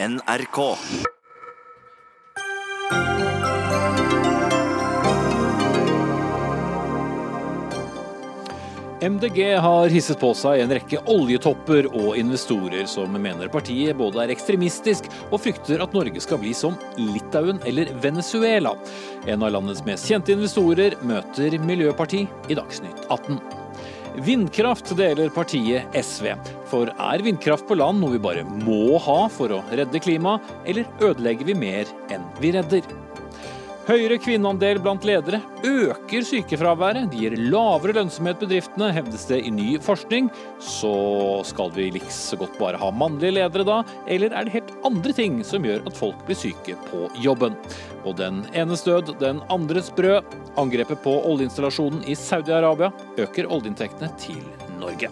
NRK. MDG har hisset på seg en rekke oljetopper og investorer som mener partiet både er ekstremistisk og frykter at Norge skal bli som Litauen eller Venezuela. En av landets mest kjente investorer møter Miljøparti i Dagsnytt 18. Vindkraft deler partiet SV. For er vindkraft på land noe vi bare må ha for å redde klimaet, eller ødelegger vi mer enn vi redder? Høyere kvinneandel blant ledere øker sykefraværet. Det gir lavere lønnsomhet bedriftene, hevdes det i ny forskning. Så skal vi likså godt bare ha mannlige ledere da, eller er det helt andre ting som gjør at folk blir syke på jobben? Og den enes død, den andres brød. Angrepet på oljeinstallasjonen i Saudi-Arabia øker oljeinntektene til Norge.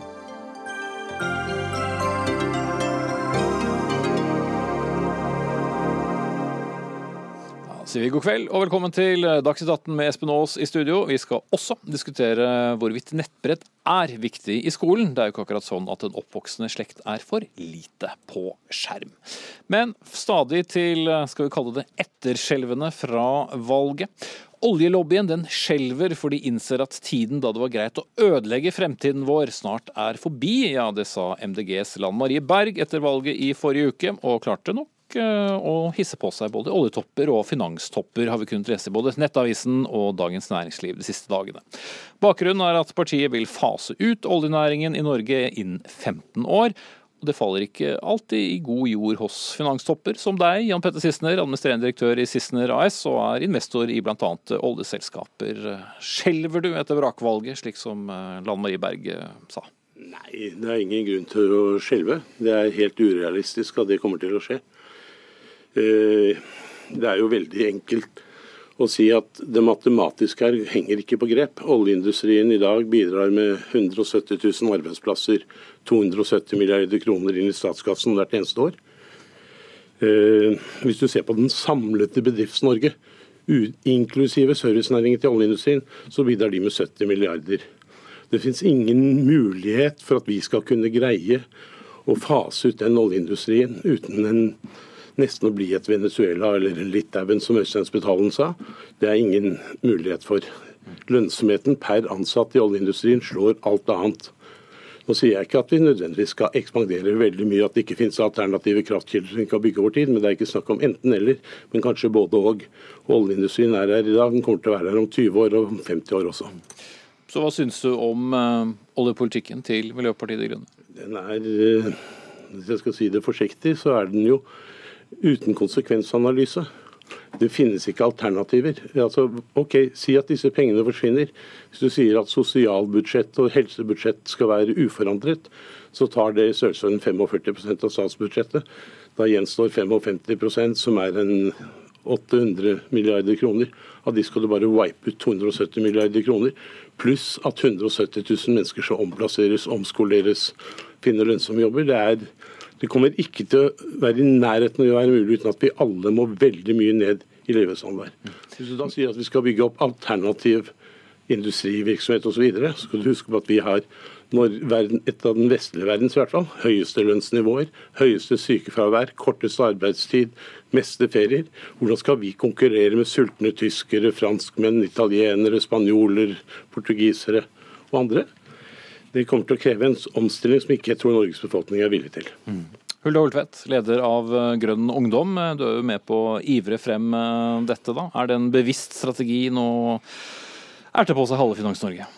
Sier vi god kveld og velkommen til Dagsnytt 18 med Espen Aas i studio. Vi skal også diskutere hvorvidt nettbrett er viktig i skolen. Det er jo ikke akkurat sånn at en oppvoksende slekt er for lite på skjerm. Men stadig til, skal vi kalle det, etterskjelvene fra valget. Oljelobbyen den skjelver for de innser at tiden da det var greit å ødelegge fremtiden vår, snart er forbi. Ja, det sa MDGs Lan Marie Berg etter valget i forrige uke, og klarte nok å hisse på seg både oljetopper og finanstopper, har vi kunnet lese i både Nettavisen og Dagens Næringsliv de siste dagene. Bakgrunnen er at partiet vil fase ut oljenæringen i Norge innen 15 år. Og det faller ikke alltid i god jord hos finanstopper som deg, Jan Petter Sissener, administrerende direktør i Sissener AS og er investor i bl.a. oljeselskaper. Skjelver du etter vrakvalget, slik som eh, Lan Marie Berg eh, sa? Nei, det er ingen grunn til å skjelve. Det er helt urealistisk at det kommer til å skje. Eh, det er jo veldig enkelt å si at det matematiske her henger ikke på grep. Oljeindustrien i dag bidrar med 170 000 arbeidsplasser, 270 milliarder kroner inn i statskassen hvert eneste år. Eh, hvis du ser på den samlede Bedrifts-Norge, inklusive servicenæringen til oljeindustrien, så bidrar de med 70 milliarder. Det finnes ingen mulighet for at vi skal kunne greie å fase ut den oljeindustrien uten en nesten å bli et Venezuela eller Litauen, som Øystein Spetalen sa. Det er ingen mulighet for. Lønnsomheten per ansatt i oljeindustrien slår alt annet. Nå sier jeg ikke at vi nødvendigvis skal ekspandere veldig mye, at det ikke finnes alternative kraftkilder vi kan bygge over tid, men det er ikke snakk om enten-eller, men kanskje både og. Oljeindustrien er her i dag, den kommer til å være her om 20 år og om 50 år også. Så hva syns du om uh, oljepolitikken til Miljøpartiet De Grønne? Den er, uh, hvis jeg skal si det forsiktig, så er den jo uten konsekvensanalyse. Det finnes ikke alternativer. Altså, ok, Si at disse pengene forsvinner. Hvis du sier at sosialbudsjett og helsebudsjett skal være uforandret, så tar det i størrelsesorden 45% av statsbudsjettet. Da gjenstår 55% som er en 800 milliarder kroner. Av de skal du bare wipe ut 270 milliarder kroner. Pluss at 170 000 mennesker skal omplasseres, omskoleres, finne lønnsomme jobber. Det er det kommer ikke til å være i nærheten av å være mulig uten at vi alle må veldig mye ned i levestandard. Hvis du da sier at vi skal bygge opp alternativ industrivirksomhet osv., så, videre, så skal du huske på at vi har verden, et av den vestlige verdens i hvert fall, høyeste lønnsnivåer, høyeste sykefravær, korteste arbeidstid, meste ferier. Hvordan skal vi konkurrere med sultne tyskere, franskmenn, italienere, spanjoler, portugisere og andre? Det kommer til å kreve en omstilling som ikke jeg tror Norges befolkning er villig til. Mm. Hulda Holtvedt, leder av eh, Grønn ungdom. Du er jo med på å ivre frem eh, dette. da. Er det en bevisst strategi nå erter på seg halve Finans-Norge?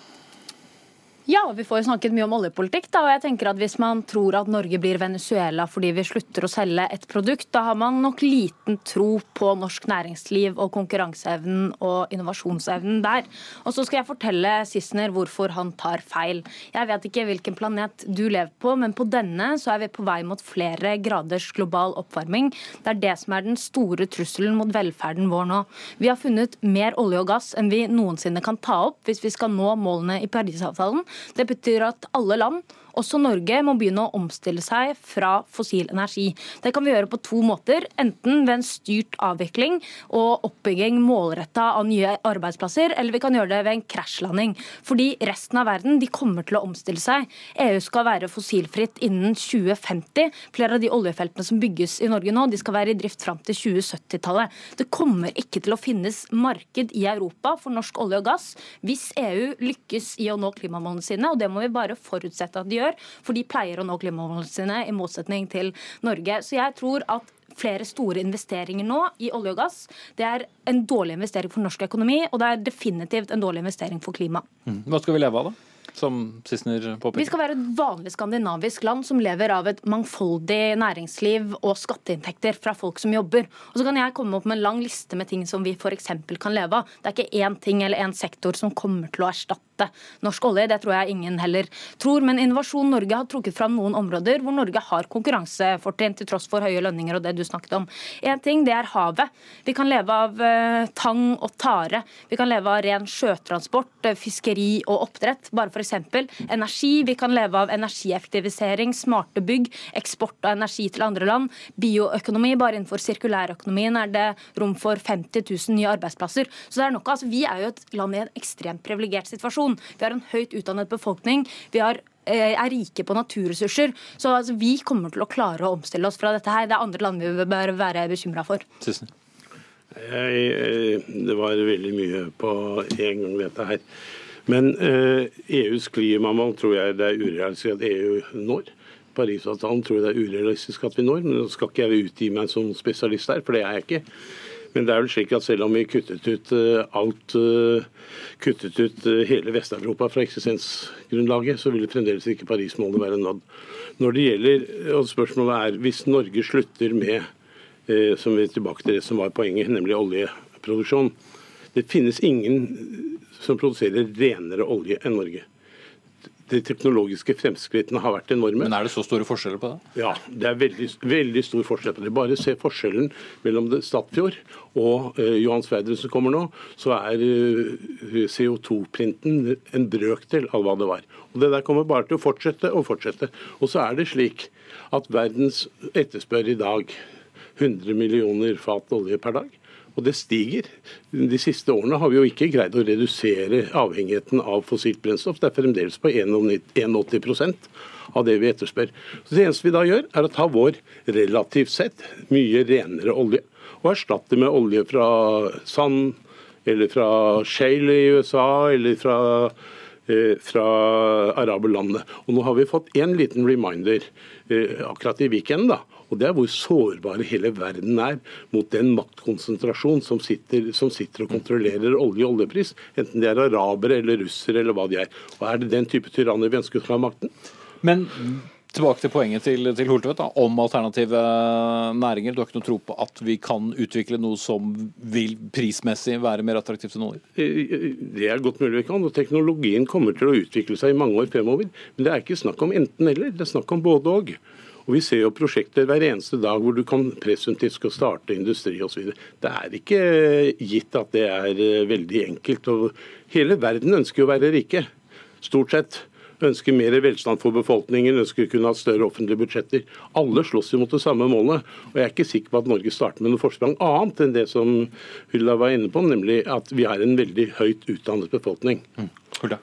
Ja, vi får jo snakket mye om oljepolitikk. da, og jeg tenker at Hvis man tror at Norge blir Venezuela fordi vi slutter å selge et produkt, da har man nok liten tro på norsk næringsliv og konkurranseevnen og innovasjonsevnen der. Og Så skal jeg fortelle Sissener hvorfor han tar feil. Jeg vet ikke hvilken planet du lever på, men på denne så er vi på vei mot flere graders global oppvarming. Det er det som er den store trusselen mot velferden vår nå. Vi har funnet mer olje og gass enn vi noensinne kan ta opp hvis vi skal nå målene i Parisavtalen. Det betyr at alle land Også Norge må begynne å omstille seg fra fossil energi. Det kan vi gjøre på to måter. Enten ved en styrt avvikling og oppbygging målretta av nye arbeidsplasser, eller vi kan gjøre det ved en krasjlanding. Fordi resten av verden de kommer til å omstille seg. EU skal være fossilfritt innen 2050. Flere av de oljefeltene som bygges i Norge nå, de skal være i drift fram til 2070-tallet. Det kommer ikke til å finnes marked i Europa for norsk olje og gass hvis EU lykkes i å nå klimamålene sine, og det må vi bare forutsette at de gjør, for de pleier å nå klimamålene sine, i motsetning til Norge. Så jeg tror at flere store investeringer nå i olje og gass. Det er en dårlig investering for norsk økonomi, og det er definitivt en dårlig investering for klima. Mm. Hva skal vi leve av, da? Som Sissener påpeker? Vi skal være et vanlig skandinavisk land som lever av et mangfoldig næringsliv og skatteinntekter fra folk som jobber. Og så kan jeg komme opp med en lang liste med ting som vi f.eks. kan leve av. Det er ikke én ting eller én sektor som kommer til å erstatte norsk olje. Det tror jeg ingen heller tror. Men Innovasjon Norge har trukket fram noen områder hvor Norge har konkurransefortrinn til tross for høye lønninger og det du snakket om. En ting det er havet. Vi kan leve av uh, tang og tare. Vi kan leve av ren sjøtransport, uh, fiskeri og oppdrett. Bare f.eks. energi. Vi kan leve av energieffektivisering, smarte bygg, eksport av energi til andre land. Bioøkonomi. Bare innenfor sirkulærøkonomien er det rom for 50 000 nye arbeidsplasser. Så det er nok, altså, Vi er jo et land i en ekstremt privilegert situasjon. Vi har en høyt utdannet befolkning. Vi har eh, er rike på naturressurser. Så altså, vi kommer til å klare å omstille oss fra dette her. Det er andre land vi bør være bekymra for. Jeg, eh, det var veldig mye på en gang, dette her. Men eh, EUs klimamål tror jeg det er urealistisk at EU når. Parisavtalen tror jeg det er urealistisk at vi når. Men nå skal ikke jeg utgi meg som spesialist der, for det er jeg ikke. Men det er vel slik at selv om vi kuttet ut eh, alt, eh, kuttet ut hele Vest-Europa fra eksistensgrunnlaget, så vil fremdeles ikke Paris-målet være nådd. Når det gjelder, og Spørsmålet er hvis Norge slutter med som vi er tilbake til det som var poenget, nemlig oljeproduksjon. Det finnes ingen som produserer renere olje enn Norge de teknologiske fremskrittene har vært enorme. Men er det så store forskjeller på det? Ja, det er veldig, veldig stor forskjell på det. Bare se forskjellen mellom Stadfjord og uh, Johan Sverdrup som kommer nå, så er uh, eh, CO2-printen en brøkdel av hva det var. Og Det der kommer bare til å fortsette og fortsette. Og så er det slik at verdens etterspør i dag 100 millioner fat olje per dag. Og det stiger. De siste årene har vi jo ikke greid å redusere avhengigheten av fossilt brennstoff. Det er fremdeles på 81% av det vi etterspør. Så Det eneste vi da gjør, er å ta vår relativt sett mye renere olje og erstatte med olje fra sand, eller fra shale i USA, eller fra eh, fra araberlandene. Og Nå har vi fått en liten reminder eh, akkurat i weekenden da, og Det er hvor sårbare hele verden er mot den maktkonsentrasjon som sitter, som sitter og kontrollerer olje og oljepris, enten det er arabere eller russere eller hva de er. Og Er det den type tyranner vi ønsker som har makten? Men tilbake til poenget til, til Holtvedt om alternative næringer. Du har ikke noe tro på at vi kan utvikle noe som vil prismessig være mer attraktivt enn olje? Eh, eh, det er godt mulig vi kan. og Teknologien kommer til å utvikle seg i mange år fremover. Men det er ikke snakk om enten-eller, det er snakk om både og. Og Vi ser jo prosjekter hver eneste dag hvor du kan presumptivt skal starte industri osv. Det er ikke gitt at det er eh, veldig enkelt. og Hele verden ønsker jo å være rike, stort sett. Ønsker mer velstand for befolkningen, ønsker å kunne ha større offentlige budsjetter. Alle slåss mot det samme målet. og Jeg er ikke sikker på at Norge starter med noe forsprang annet enn det som Hulda var inne på, nemlig at vi har en veldig høyt utdannet befolkning. Mm. Hulda,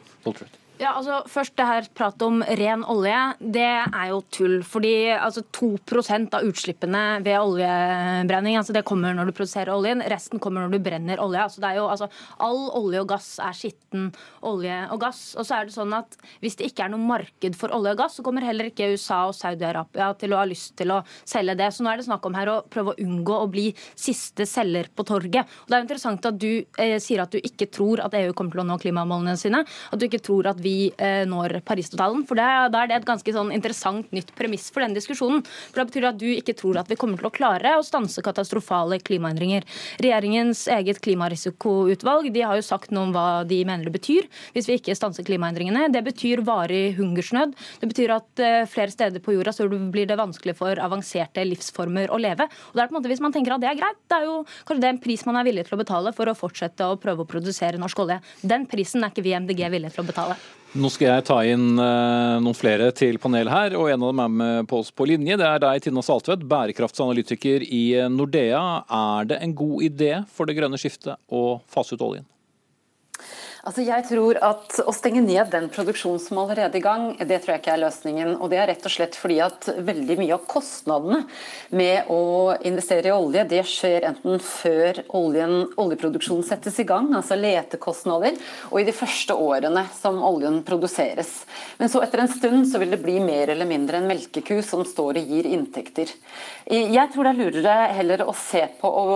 ja, altså Først det her pratet om ren olje. Det er jo tull. fordi altså 2% av utslippene ved oljebrenning altså det kommer når du produserer oljen. Resten kommer når du brenner olje. Altså det er jo, altså, all olje og gass er skitten olje og gass. Og så er det sånn at Hvis det ikke er noe marked for olje og gass, så kommer heller ikke USA og Saudi-Arabia til å ha lyst til å selge det. Så nå er det snakk om her å prøve å unngå å bli siste selger på torget. Og Det er jo interessant at du eh, sier at du ikke tror at EU kommer til å nå klimamålene sine. At du ikke tror at vi eh, når Parisavtalen. For da er det et ganske sånn interessant nytt premiss for den diskusjonen. For Da betyr det at du ikke tror at vi kommer til å klare å stanse katastrofale klimaendringer. Regjeringens eget klimarisikoutvalg de har jo sagt noe om hva de mener det betyr hvis vi ikke stanser klimaendringene. Det betyr varig hungersnød. Det betyr at eh, flere steder på jorda så blir det vanskelig for avanserte livsformer å leve. Og det er på en måte Hvis man tenker at det er greit, det er jo kanskje det er en pris man er villig til å betale for å fortsette å prøve å produsere norsk olje. Den prisen er ikke vi i MDG villige til å betale. Nå skal jeg ta inn uh, noen flere til panelet her, og en av dem er med på oss på linje. Det er deg, Tina Saltvedt, bærekraftsanalytiker i Nordea. Er det en god idé for det grønne skiftet å fase ut oljen? Altså jeg tror at Å stenge ned den produksjonen som allerede er i gang, det tror jeg ikke er løsningen. og Det er rett og slett fordi at veldig mye av kostnadene med å investere i olje, det skjer enten før oljen, oljeproduksjonen settes i gang, altså letekostnader, og i de første årene som oljen produseres. Men så etter en stund så vil det bli mer eller mindre en melkeku som står og gir inntekter. Jeg tror det er lurere heller å se på å,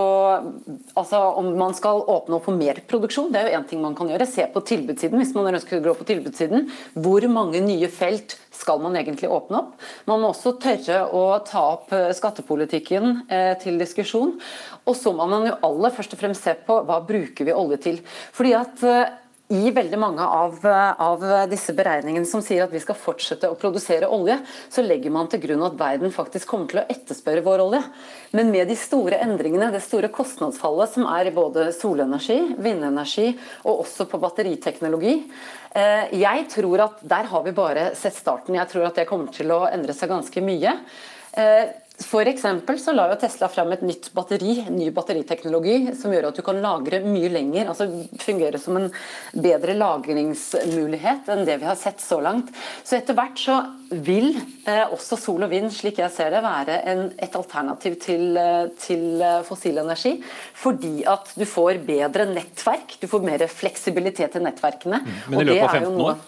altså om man skal åpne opp for mer produksjon. Det er jo én ting man kan gjøre. Se se på tilbudssiden, hvis man ønsker å gå på tilbudssiden. Hvor mange nye felt skal man egentlig åpne opp? Man må også tørre å ta opp eh, skattepolitikken eh, til diskusjon. Og så må man jo aller først og fremst se på hva bruker vi olje til. Fordi at eh, i veldig mange av, av, disse beregningene som sier at vi skal fortsette å produsere olje, så legger man til grunn at verden faktisk kommer til å etterspørre vår olje. Men med de store endringene, det store kostnadsfallet som er i både solenergi, vindenergi og også på batteriteknologi, eh, jeg tror at der har vi bare sett starten. Jeg tror at det kommer til å endre seg ganske mye. For så la jo Tesla frem et nytt batteri, ny batteriteknologi som gjør at du kan lagre mye lenger. altså Fungere som en bedre lagringsmulighet enn det vi har sett så langt. Så etter hvert så vil eh, også sol og vind, slik jeg ser det, være en, et alternativ til, eh, til eh, fossil energi. Fordi at du får bedre nettverk, du får mer fleksibilitet i nettverkene. Mm. Men i løpet av 15 år?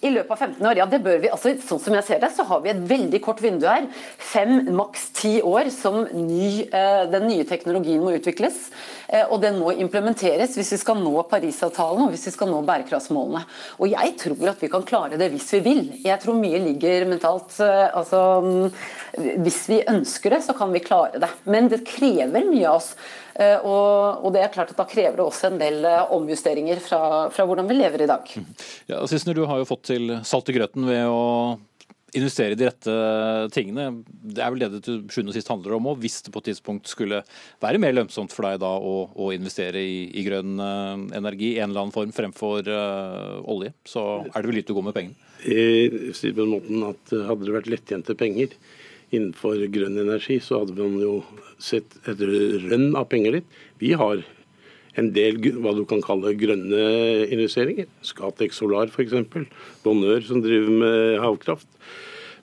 I løpet av 15 år, ja det bør vi. altså Sånn som jeg ser det, så har vi et veldig kort vindu her. Fem, maks ti år som ny, eh, den nye teknologien må utvikles. Eh, og den må implementeres hvis vi skal nå Parisavtalen og hvis vi skal nå bærekraftsmålene. Og jeg tror at vi kan klare det hvis vi vil. Jeg tror mye ligger mentalt eh, altså Hvis vi ønsker det, så kan vi klare det. Men det krever mye av oss. Eh, og, og, det er klart at Da krever det også en del eh, omjusteringer fra, fra hvordan vi lever i dag. Ja, Sissener, du har jo fått til salt i grøten ved å investere i de rette tingene. Det er vel det det til sjuende og sist handler om òg. Hvis det på et tidspunkt skulle være mer lønnsomt for deg da å, å investere i, i, grønn uh, energi i en eller annen form fremfor uh, olje, så er det vel litt å gå med pengene? Jeg sier på den måten at Hadde det vært lettjente penger, innenfor grønn energi, så hadde man jo sett et rønn av penger dit. Vi har en del hva du kan kalle grønne investeringer. Scatec Solar f.eks. Bonheur som driver med havkraft.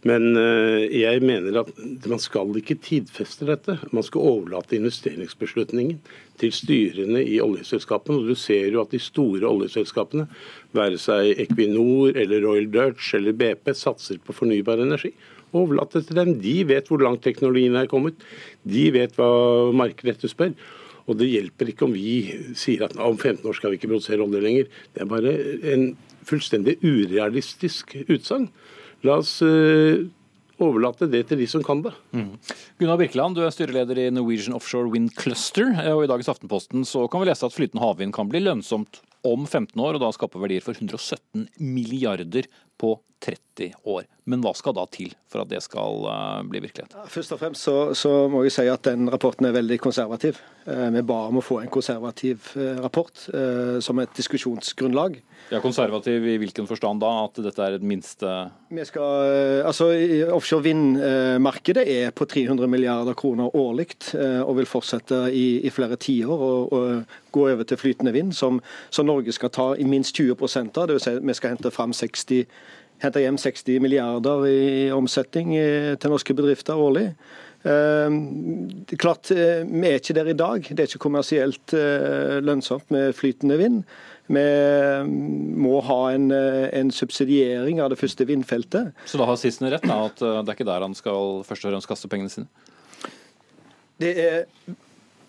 Men eh, jeg mener at man skal ikke tidfeste dette. Man skal overlate investeringsbeslutningen til styrene i oljeselskapene. Og du ser jo at de store oljeselskapene, være seg Equinor eller Royal Dutch eller BP, satser på fornybar energi overlate til dem. De vet hvor langt teknologien er kommet. De vet hva markedet etterspør. Og det hjelper ikke om vi sier at om 15 år skal vi ikke produsere olje lenger. Det er bare en fullstendig urealistisk utsagn. La oss uh, overlate det til de som kan det. Mm. Gunnar Birkeland, du er styreleder i Norwegian Offshore Wind Cluster. og I dagens Aftenposten så kan vi lese at flytende havvind kan bli lønnsomt om 15 år, og da skape verdier for 117 milliarder på 30 år. Men hva skal da til for at det skal uh, bli virkelighet? Først og fremst så, så, må jeg si at den rapporten er veldig konservativ. Uh, vi ba om å få en konservativ uh, rapport som et diskusjonsgrunnlag. Ja, Konservativ i hvilken forstand da? At dette er et minste Vi skal, altså Offshore vind-markedet er på 300 milliarder kroner årlig og vil fortsette i, i flere tiår. Og, og, gå over til flytende vind, som, som Norge skal ta i minst 20 av. Det vil si vi skal hente fram 60 henter hjem 60 milliarder i omsetning eh, til norske bedrifter årlig. Eh, det er klart, eh, Vi er ikke der i dag. Det er ikke kommersielt lønnsomt med flytende vind. Vi må ha en, en subsidiering av det første vindfeltet. Så da har Sissener rett, da, at det er ikke der han skal først og fremst kaste pengene sine? Det er,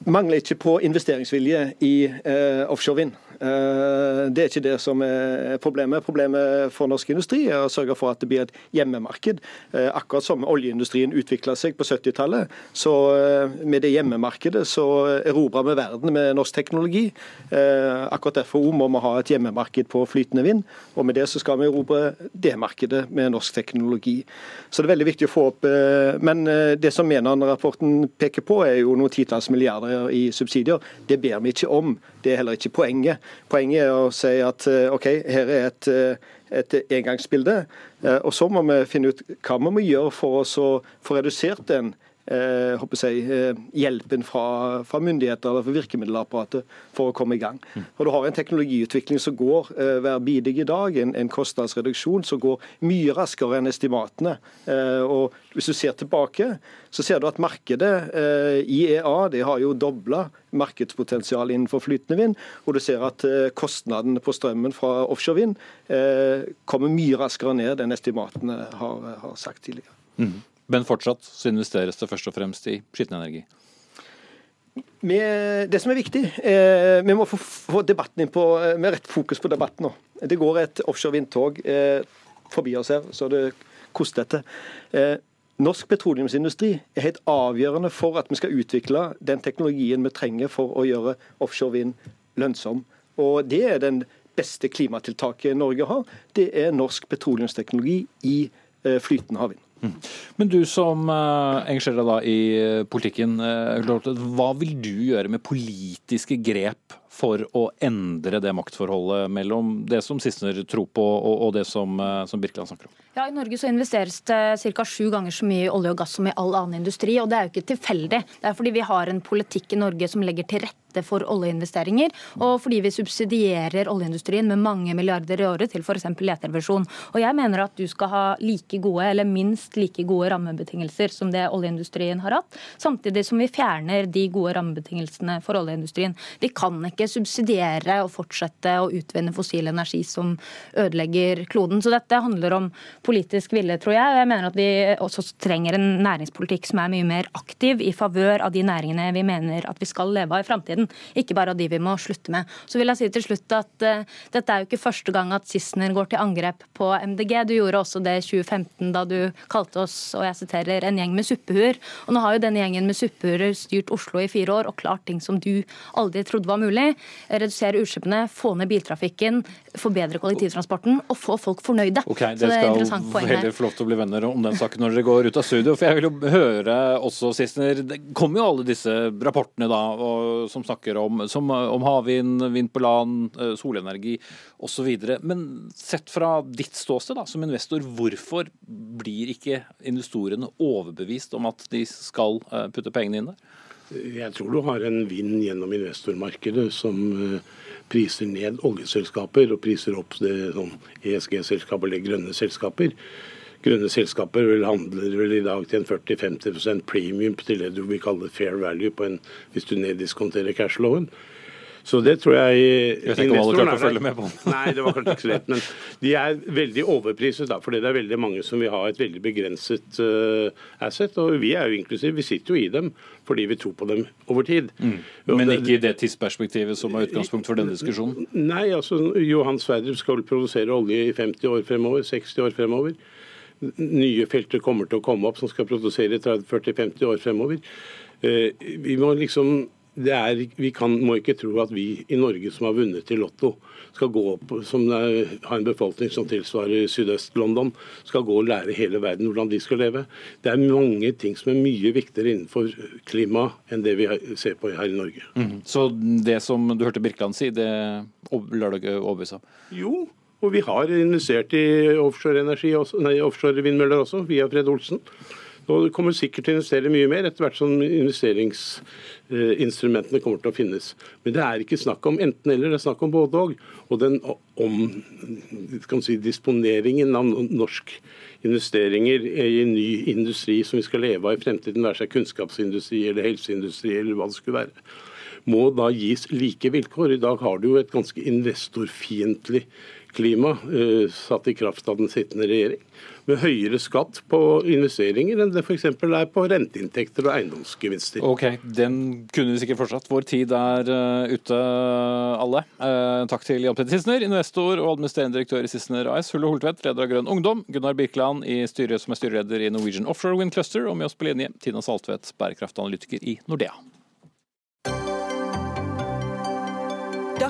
mangler ikke på investeringsvilje i eh, offshore vind. Eh, det er ikke det som er problemet. Problemet for norsk industri er å sørge for at det blir et hjemmemarked. Eh, akkurat som oljeindustrien utvikla seg på 70-tallet, så eh, med det hjemmemarkedet så erobra vi verden med norsk teknologi. Akkurat derfor må vi ha et hjemmemarked på flytende vind, og med det så skal vi erobre det markedet med norsk teknologi. Så det er veldig viktig å få opp Men det som Menon-rapporten peker på, er jo noen titalls milliarder i subsidier. Det ber vi ikke om. Det er heller ikke poenget. Poenget er å si at OK, her er et, et engangsbilde. Og så må vi finne ut hva vi må gjøre for å få redusert den eh, jeg, eh, hjelpen fra, fra, myndigheter eller fra virkemiddelapparatet for å komme i gang. Mm. Og Du har en teknologiutvikling som går eh, hver i dag, en, en, kostnadsreduksjon som går mye raskere enn estimatene. Eh, og Hvis du ser tilbake, så ser du at markedet, eh, IEA, det har jo dobla markedspotensial innenfor flytende vind. Og du ser at eh, kostnadene på strømmen fra offshore vind kommer mye raskere ned enn estimatene har, har sagt tidligere. Mm. Men fortsatt så investeres det først og fremst i skitten energi. Det som er viktig, eh, Vi må få, få debatten inn på, eh, med rett fokus på debatten nå. Det går et offshore vindtog eh, forbi oss her, så det koster dette. Eh, norsk petroleumsindustri er helt avgjørende for at vi skal utvikle den teknologien vi trenger for å gjøre offshore vind lønnsom. Og Det er den beste klimatiltaket Norge har. Det er norsk petroleumsteknologi i eh, flytende havvind. Men du som uh, engasjerer deg da i uh, politikken, uh, hva vil du gjøre med politiske grep for å endre det maktforholdet mellom det som Sissener tror på og, det som Birkeland snakker om? Ja, I Norge så investeres det ca. sju ganger så mye i olje og gass som i all annen industri. og Det er jo ikke tilfeldig. Det er fordi vi har en politikk i Norge som legger til rette for oljeinvesteringer, og fordi vi subsidierer oljeindustrien med mange milliarder i året til f.eks. leterversjon. Og jeg mener at du skal ha like gode, eller minst like gode rammebetingelser som det oljeindustrien har hatt, samtidig som vi fjerner de gode rammebetingelsene for oljeindustrien. Vi kan ikke subsidiere og fortsette å utvinne fossil energi som ødelegger kloden. Så dette handler om politisk vilje, tror jeg. Og jeg mener at vi også trenger en næringspolitikk som er mye mer aktiv i favør av de næringene vi mener at vi skal leve av i framtiden, ikke bare av de vi må slutte med. Så vil jeg si til slutt at uh, dette er jo ikke første gang at Sissener går til angrep på MDG. Du gjorde også det i 2015 da du kalte oss, og jeg siterer, en gjeng med suppehuer. Og nå har jo denne gjengen med suppehuer styrt Oslo i fire år og klart ting som du aldri trodde var mulig. Redusere utslippene, få ned biltrafikken, forbedre kollektivtransporten og få folk fornøyde. Okay, det, det skal heller få lov til å bli venner om den saken når dere går ut av studio. For jeg vil jo høre også, Sissener, det kommer jo alle disse rapportene da, og, som snakker om, som, om havvind, vind på land, eh, solenergi osv. Men sett fra ditt ståsted da, som investor, hvorfor blir ikke investorene overbevist om at de skal eh, putte pengene inn der? Jeg tror du har en vind gjennom investormarkedet som priser ned oljeselskaper og priser opp sånn ESG-selskaper eller grønne selskaper. Grønne selskaper vel handler vel i dag til en 40-50% premium til det du vil kalle fair value på en, hvis du neddiskonterer cashloven. Så det tror jeg Jeg vet ikke om alle klarte å følge med på Nei, det var kanskje ikke så lett. Men de er veldig overpriset, da, fordi det er veldig mange som vil ha et veldig begrenset uh, asset. Og vi er jo inklusiv, vi sitter jo i dem fordi vi tror på dem over tid. Mm. Men ikke i det tidsperspektivet som er utgangspunkt for denne diskusjonen? Nei, altså Johan Sverdrup skal produsere olje i 50 år fremover, 60 år fremover. Nye felter kommer til å komme opp som skal produsere 30-40-50 år fremover. Eh, vi må liksom er, vi kan, må ikke tro at vi i Norge som har vunnet i Lotto, skal gå opp, som er, har en befolkning som tilsvarer Sydøst-London, skal gå og lære hele verden hvordan de skal leve. Det er mange ting som er mye viktigere innenfor klima enn det vi ser på her i Norge. Mm. Så det som du hørte Birkeland si, det lar dere ikke overbevise om? Jo, og vi har investert i offshore også, offshore vindmøller også, via Fred Olsen. Og det kommer sikkert til å investere mye mer etter hvert som investeringsinstrumentene kommer til å finnes. Men det er ikke snakk om enten-eller, det er snakk om både-og. Og den om si, disponeringen av norsk investeringer i ny industri som vi skal leve av i fremtiden, være seg kunnskapsindustri eller helseindustri eller hva det skulle være, må da gis like vilkår. I dag har du jo et ganske investorfiendtlig klima uh, satt i kraft av den sittende regjering med høyere skatt på investeringer enn det f.eks. er på renteinntekter og eiendomsgevinster. Ok, Den kunne vi sikkert fortsatt. Vår tid er uh, ute, alle. Uh, takk til Jan Petter Sissener, investor og administrerende direktør i Sissener AS, Hulle Holtvedt, leder av Grønn Ungdom, Gunnar Birkeland styret som er styreleder i Norwegian Offshore Wind Cluster, og med oss på linje Tina Saltvedt, bærekraftanalytiker i Nordea.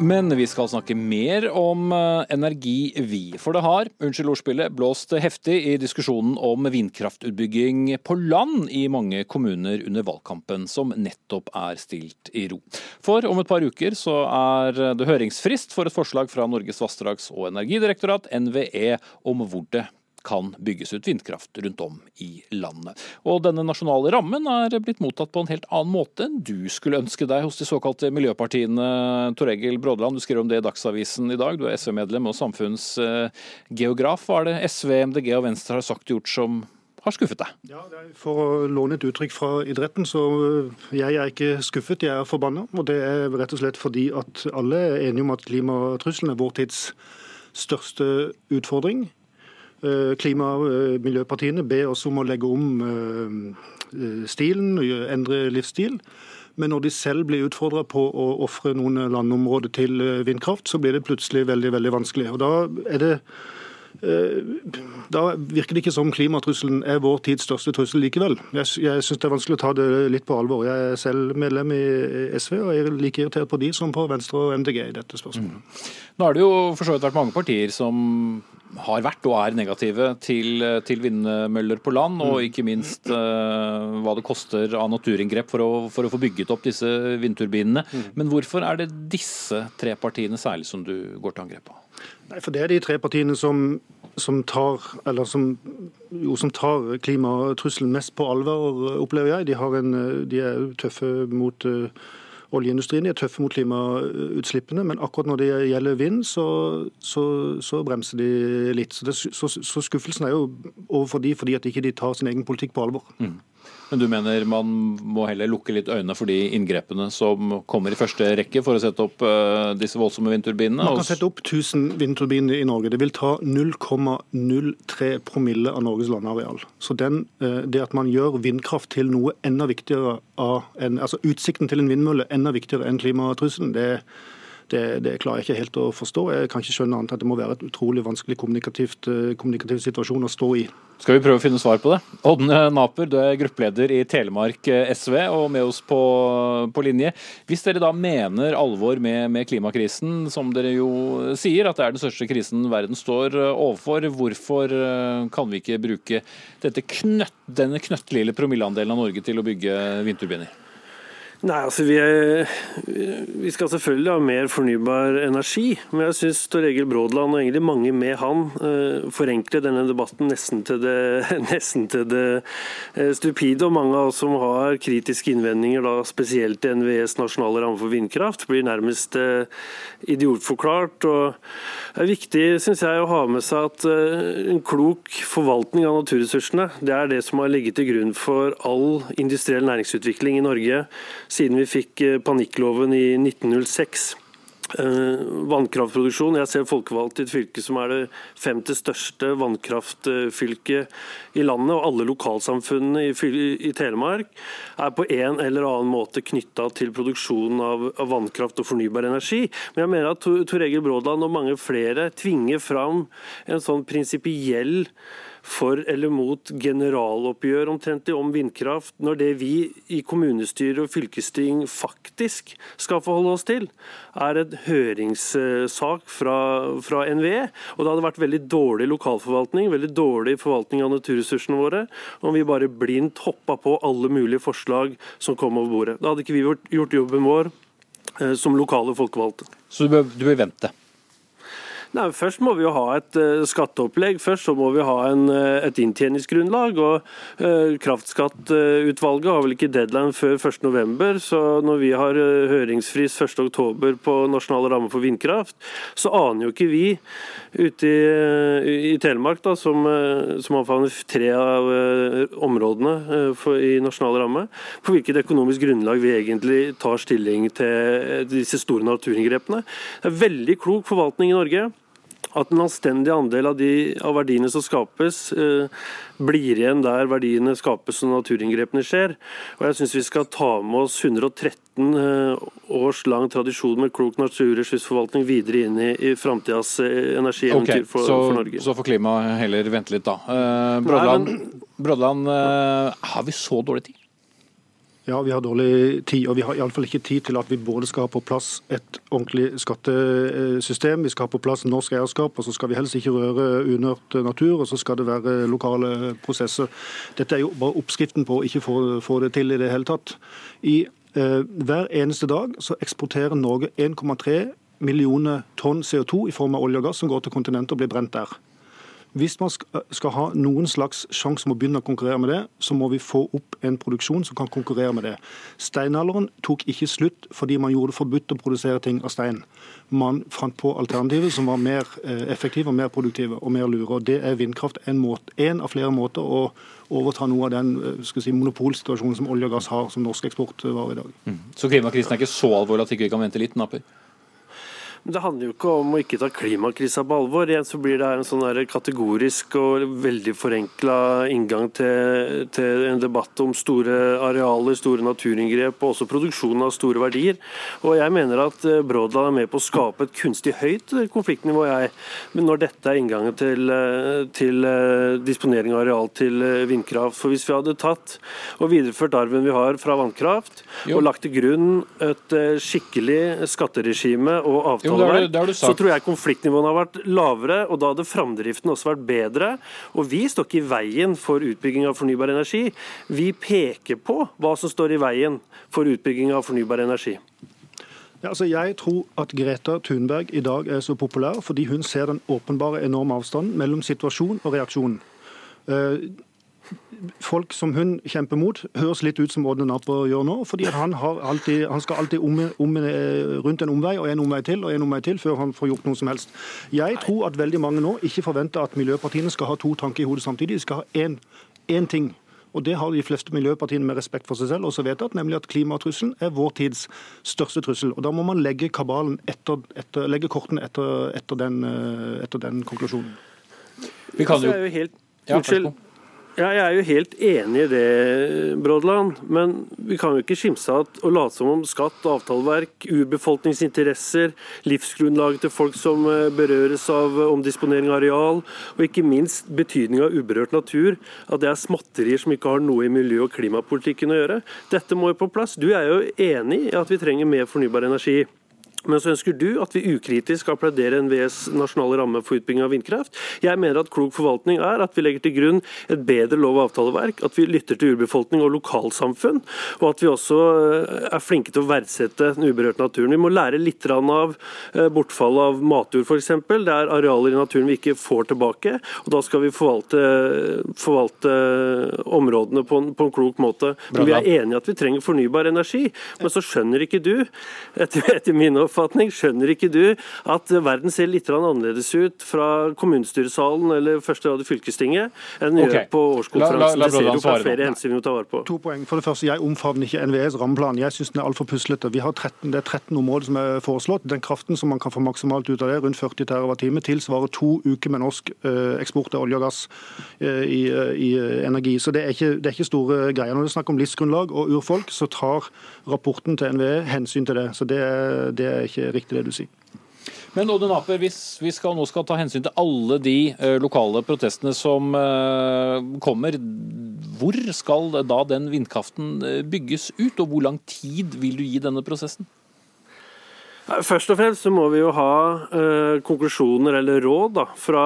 Men vi skal snakke mer om eh, energi, vi. For det har, unnskyld ordspillet, blåst heftig i diskusjonen om vindkraftutbygging på land i mange kommuner under valgkampen, som nettopp er stilt i ro. For om et par uker så er det høringsfrist for et forslag fra Norges vassdrags- og energidirektorat, NVE, om hvor det kan bygges ut vindkraft rundt om i landet. Og denne nasjonale rammen er blitt mottatt på en helt annen måte enn du skulle ønske deg hos de såkalte miljøpartiene. Tor Egil Brådeland, du skriver om det i Dagsavisen i dag. Du er SV-medlem og samfunnsgeograf. Hva er det SV, MDG og Venstre har sagt og gjort som har skuffet deg? Ja, For å låne et uttrykk fra idretten, så jeg er ikke skuffet, jeg er forbanna. Og det er rett og slett fordi at alle er enige om at klimatrusselen er vår tids største utfordring. Eh, klima- og eh, miljøpartiene ber oss om å legge om eh, stilen, endre livsstil. Men når de selv blir utfordra på å ofre noen landområder til vindkraft, så blir det plutselig veldig veldig vanskelig. Og Da er det da virker det ikke som klimatrusselen er vår tids største trussel likevel. Jeg, jeg syns det er vanskelig å ta det litt på alvor. Jeg er selv medlem i SV, og er like irritert på de som på Venstre og MDG i dette spørsmålet. Mm. Nå har det jo for så vidt vært mange partier som har vært og er negative til, til vindmøller på land, og mm. ikke minst uh, hva det koster av naturinngrep for å, for å, få bygget opp disse vindturbinene. Mm. Men hvorfor er det disse tre partiene særlig som du går til angrep på? Nei, for Det er de tre partiene som, som tar, som, jo, som tar klimatrusselen mest på alvor, opplever jeg. De, en, de er tøffe mot uh, Oljeindustrien er tøffe mot klimautslippene, men akkurat når det gjelder vind, så, så, så bremser de litt. Så, det, så, skuffelsen er jo overfor de fordi at de ikke tar sin egen politikk på alvor. Mm. Men du mener man må heller lukke litt øynene for de inngrepene som kommer i første rekke for å sette opp uh, disse voldsomme vindturbinene? Man kan sette opp 1000 vindturbiner i Norge. Det vil ta 0,03 promille av Norges landareal. Så den, uh, det at man gjør vindkraft til noe enda viktigere av en, altså utsikten til en vindmølle enda viktigere enn klimatrusselen, det er det, det, klarer jeg ikke helt å forstå. Jeg kan ikke skjønne annet at det må være et utrolig vanskelig kommunikativt, eh, kommunikativ situasjon å stå i. Skal vi prøve å finne svar på det? Ådne Naper, du er gruppeleder i Telemark eh, SV og med oss på, på linje. Hvis dere da mener alvor med, med, klimakrisen, som dere jo sier, at det er den største krisen verden står eh, overfor, hvorfor kan vi ikke bruke knøtt, denne knøttlille promilleandelen av Norge til å bygge vindturbiner? Nei, altså vi, er, vi, skal selvfølgelig ha mer fornybar energi. Men jeg syns Tor Egil Brådland og egentlig mange med han uh, forenkler denne debatten nesten til det, nesten til det uh, stupide. Og mange av oss som har kritiske innvendinger, da, spesielt til NVEs nasjonale ramme for vindkraft, blir nærmest uh, idiotforklart. og Det er viktig synes jeg, å ha med seg at en klok forvaltning av naturressursene det er det som har ligget til grunn for all industriell næringsutvikling i Norge siden vi fikk eh, panikkloven i 1906. Uh, vannkraftproduksjon. Jeg ser folkevalgt i et fylke som er det femte største vannkraftfylket i landet. Og alle lokalsamfunnene i, Telemark er på en eller annen måte knytta til produksjonen av, vannkraft og fornybar energi. Men jeg mener at Tor Egil Brådland og mange flere tvinger fram en sånn prinsipiell for eller mot generaloppgjør omtrentlig om vindkraft, når det vi i kommunestyre og fylkesting faktisk skal forholde oss til, er et høringssak fra, fra NVE. Og det hadde vært veldig dårlig lokalforvaltning, veldig dårlig forvaltning av naturressursene våre, om vi bare blindt hoppa på alle mulige forslag som kom over bordet. Da hadde ikke vi gjort jobben vår eh, som lokale folkevalgte. Så du bør, du bør vente? Nei, Først må vi jo ha et uh, skatteopplegg. Først så må vi ha en, uh, et inntjeningsgrunnlag. og uh, Kraftskattutvalget har vel ikke deadline før 1.11. Så når vi har høringsfrist 1.10 på nasjonale rammer for vindkraft, så aner jo ikke vi ute i, i Telemark, da, som, som omfavner tre av områdene for, i nasjonal ramme, på hvilket økonomisk grunnlag vi egentlig tar stilling til disse store naturinngrepene. Det er veldig klok forvaltning i Norge at en anstendig andel av, de, av verdiene som skapes, eh, blir igjen der verdiene skapes og naturinngrepene skjer. Og jeg syns vi skal ta med oss 113 eh, års lang tradisjon med klok naturressursforvaltning videre inn i, i framtidas eh, energieventyr okay, for, for, Norge. Så får klimaet heller vente litt, da. Eh, Brodland, Brodland eh, har vi så dårlig tid? Ja, vi har dårlig tid, og vi har iallfall ikke tid til at vi både skal ha på plass et ordentlig skattesystem, vi skal ha på plass norsk eierskap, og så skal vi helst ikke røre unørt natur, og så skal det være lokale prosesser. Dette er jo bare oppskriften på å ikke få, det til i det hele tatt. I eh, Hver eneste dag så eksporterer Norge 1,3 millioner tonn CO2 i form av olje og gass som går til kontinentet og blir brent der. Hvis man skal ha noen slags sjanse om å begynne å konkurrere med det, så må vi få opp en produksjon som kan konkurrere med det. Steinalderen tok ikke slutt fordi man gjorde det forbudt å produsere ting av stein. Man fant på alternativer som var mer eh, effektive mer produktive og mer lure. og Det er vindkraft en, måte, en av flere måter å overta noe av den eh, si, monopolsituasjonen som olje og gass har som norsk eksportvare i dag. Mm. Så klimakrisen er ikke så alvorlig at vi ikke kan vente litt, Naper? Men det handler jo ikke om å ikke ta klimakrisa på alvor. Igjen så blir det en sånn kategorisk og veldig forenkla inngang til, til, en debatt om store arealer, store naturinngrep og også produksjon av store verdier. Og Jeg mener at eh, Brådland er med på å skape et kunstig høyt konfliktnivå, jeg. Men når dette er inngangen til, eh, til eh, disponering av areal til vindkraft. For hvis vi hadde tatt og videreført arven vi har fra vannkraft, jo. og lagt til grunn et skikkelig skatteregime og avtale jo, det har du, så tror jeg konfliktnivåene har vært lavere, og da hadde framdriften også vært bedre. Og vi står ikke i veien for utbygging av fornybar energi. Vi peker på hva som står i veien for utbygging av fornybar energi. Ja, altså jeg tror at Greta Thunberg i dag er så populær fordi hun ser den åpenbare enorme avstanden mellom situasjon og reaksjon. Folk som hun kjemper mot, høres litt ut som Odne Napper gjør nå. fordi han, alltid, han, skal alltid om, om, eh, rundt en omvei og en omvei til og en omvei til før han får gjort noe som helst. Jeg tror at veldig mange nå ikke forventer at miljøpartiene skal ha to tanker i hodet samtidig. De skal ha én ting. Og Det har de fleste miljøpartiene med respekt for seg selv også vedtatt, nemlig at klimatrusselen er vår tids største trussel. Og Da må man legge kabalen etter, etter, legge kortene etter, etter, den, eh, etter den konklusjonen. Vi kan jo... Unnskyld. Ja, jeg er jo helt enig i det, Brodland. Men vi kan jo ikke skimse at å late som om skatt, avtaleverk, urbefolkningsinteresser, livsgrunnlaget til folk som eh, berøres av omdisponering av areal, og ikke minst betydning av uberørt natur, at det er småtterier som ikke har noe i miljø- og klimapolitikken å gjøre. Dette må jo på plass. Du er jo enig i at vi trenger mer fornybar energi. Men så ønsker du at vi ukritisk skal applaudere NVEs nasjonale ramme for utbygging av vindkraft. Jeg mener at klok forvaltning er at vi legger til grunn et bedre lov- og avtaleverk, at vi lytter til urbefolkning og lokalsamfunn, og at vi også eh, er flinke til å verdsette den uberørte naturen. Vi må lære litt av eh, bortfallet av matjord f.eks. Det er arealer i naturen vi ikke får tilbake, og da skal vi forvalte, forvalte områdene på en, på en, klok måte. Men vi er enige at vi trenger fornybar energi, men så skjønner ikke du, etter, etter min oppfatning, oppfatning. Skjønner ikke du at verden ser litt annerledes ut fra kommunestyresalen eller første rad i fylkestinget enn den okay. gjør på årskonferansen? det ser jo på flere hensyn vi må ta vare på. To poeng. For det første, Jeg omfavner ikke NVEs rammeplan. Jeg syns den er altfor puslete. Vi har 13, det er 13 områder som er foreslått. Den kraften som man kan få maksimalt ut av det, rundt 40 TWh, tilsvarer to uker med norsk eh, eksport av olje og gass eh, i, eh, i energi. Så det er, ikke, det er ikke store greier. Når det er snakk om livsgrunnlag og urfolk, så tar rapporten til NVE hensyn til det. Så det er, det er ikke riktig det du sier. Men Odin Aper, hvis vi skal, nå skal ta hensyn til alle de uh, lokale protestene som uh, kommer, hvor skal da den vindkraften uh, bygges ut, og hvor lang tid vil du gi denne prosessen? Først og fremst så må vi jo ha eh, konklusjoner eller råd da, fra,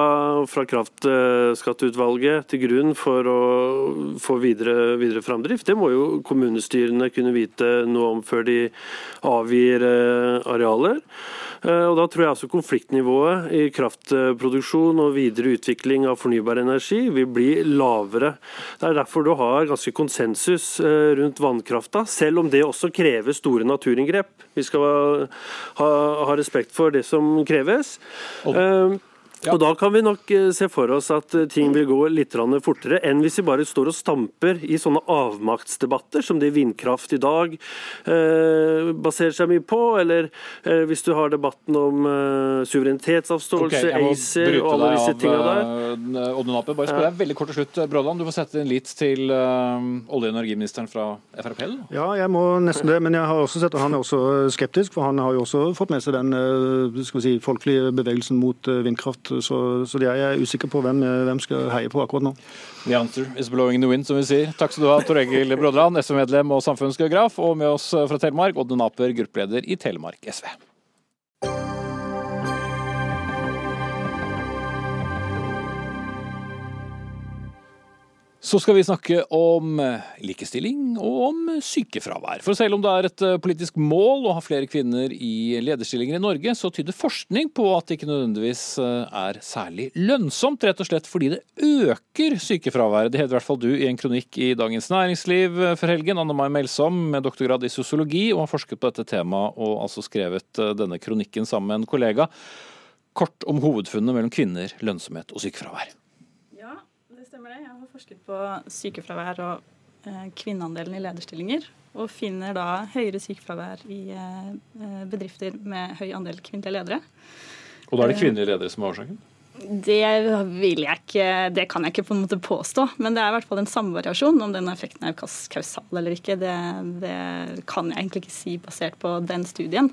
fra kraftskatteutvalget til grunn for å få videre, videre framdrift. Det må jo kommunestyrene kunne vite noe om før de avgir eh, arealer. Eh, og Da tror jeg altså konfliktnivået i kraftproduksjon og videre utvikling av fornybar energi vil bli lavere. Det er derfor du har ganske konsensus eh, rundt vannkrafta, selv om det også krever store naturinngrep. Vi skal ha, ha respekt for det som kreves. Og eh, ja. Og Da kan vi nok eh, se for oss at eh, ting vil gå litt fortere enn hvis vi bare står og stamper i sånne avmaktsdebatter som det vindkraft i dag eh, baserer seg mye på, eller eh, hvis du har debatten om eh, suverenitetsavståelse, okay, ACER og alle disse tinga der. Uh, Odd Nape, bare spør deg veldig kort til slutt, Bråland. Du får sette inn litt til olje- og energiministeren fra Frp? Ja, jeg må nesten det, men jeg har også sett at han er også skeptisk, for han har jo også fått med seg den skal vi si, folkelige bevegelsen mot vindkraft Så, så jeg er usikker på hvem, hvem skal heie på akkurat nå. The answer is blowing the wind, som vi sier. Takk skal du ha, Tor Egil Brodland, SV-medlem og samfunnsgeograf, og med oss fra Telemark, Odd Naper, gruppeleder i Telemark SV. Så skal vi snakke om eh, likestilling og om sykefravær. For selv om det er et eh, politisk mål å ha flere kvinner i lederstillinger i Norge, så tyder forskning på at det ikke nødvendigvis eh, er særlig lønnsomt, rett og slett fordi det øker sykefraværet. Det hevder i hvert fall du i en kronikk i Dagens Næringsliv for helgen. Anne Mai Melsom med doktorgrad i sosiologi og har forsket på dette temaet og altså skrevet denne kronikken sammen med en kollega. Kort om hovedfunnene mellom kvinner, lønnsomhet og sykefravær forsket på sykefravær og eh, kvinneandelen i lederstillinger. Og finner da høyere sykefravær i eh, bedrifter med høy andel kvinnelige ledere. Og da er det kvinnelige ledere som er årsaken? Det vil jeg ikke, det kan jeg ikke på en måte påstå. Men det er i hvert fall en samvariasjon. Om den effekten er kausal eller ikke, det, det kan jeg egentlig ikke si basert på den studien.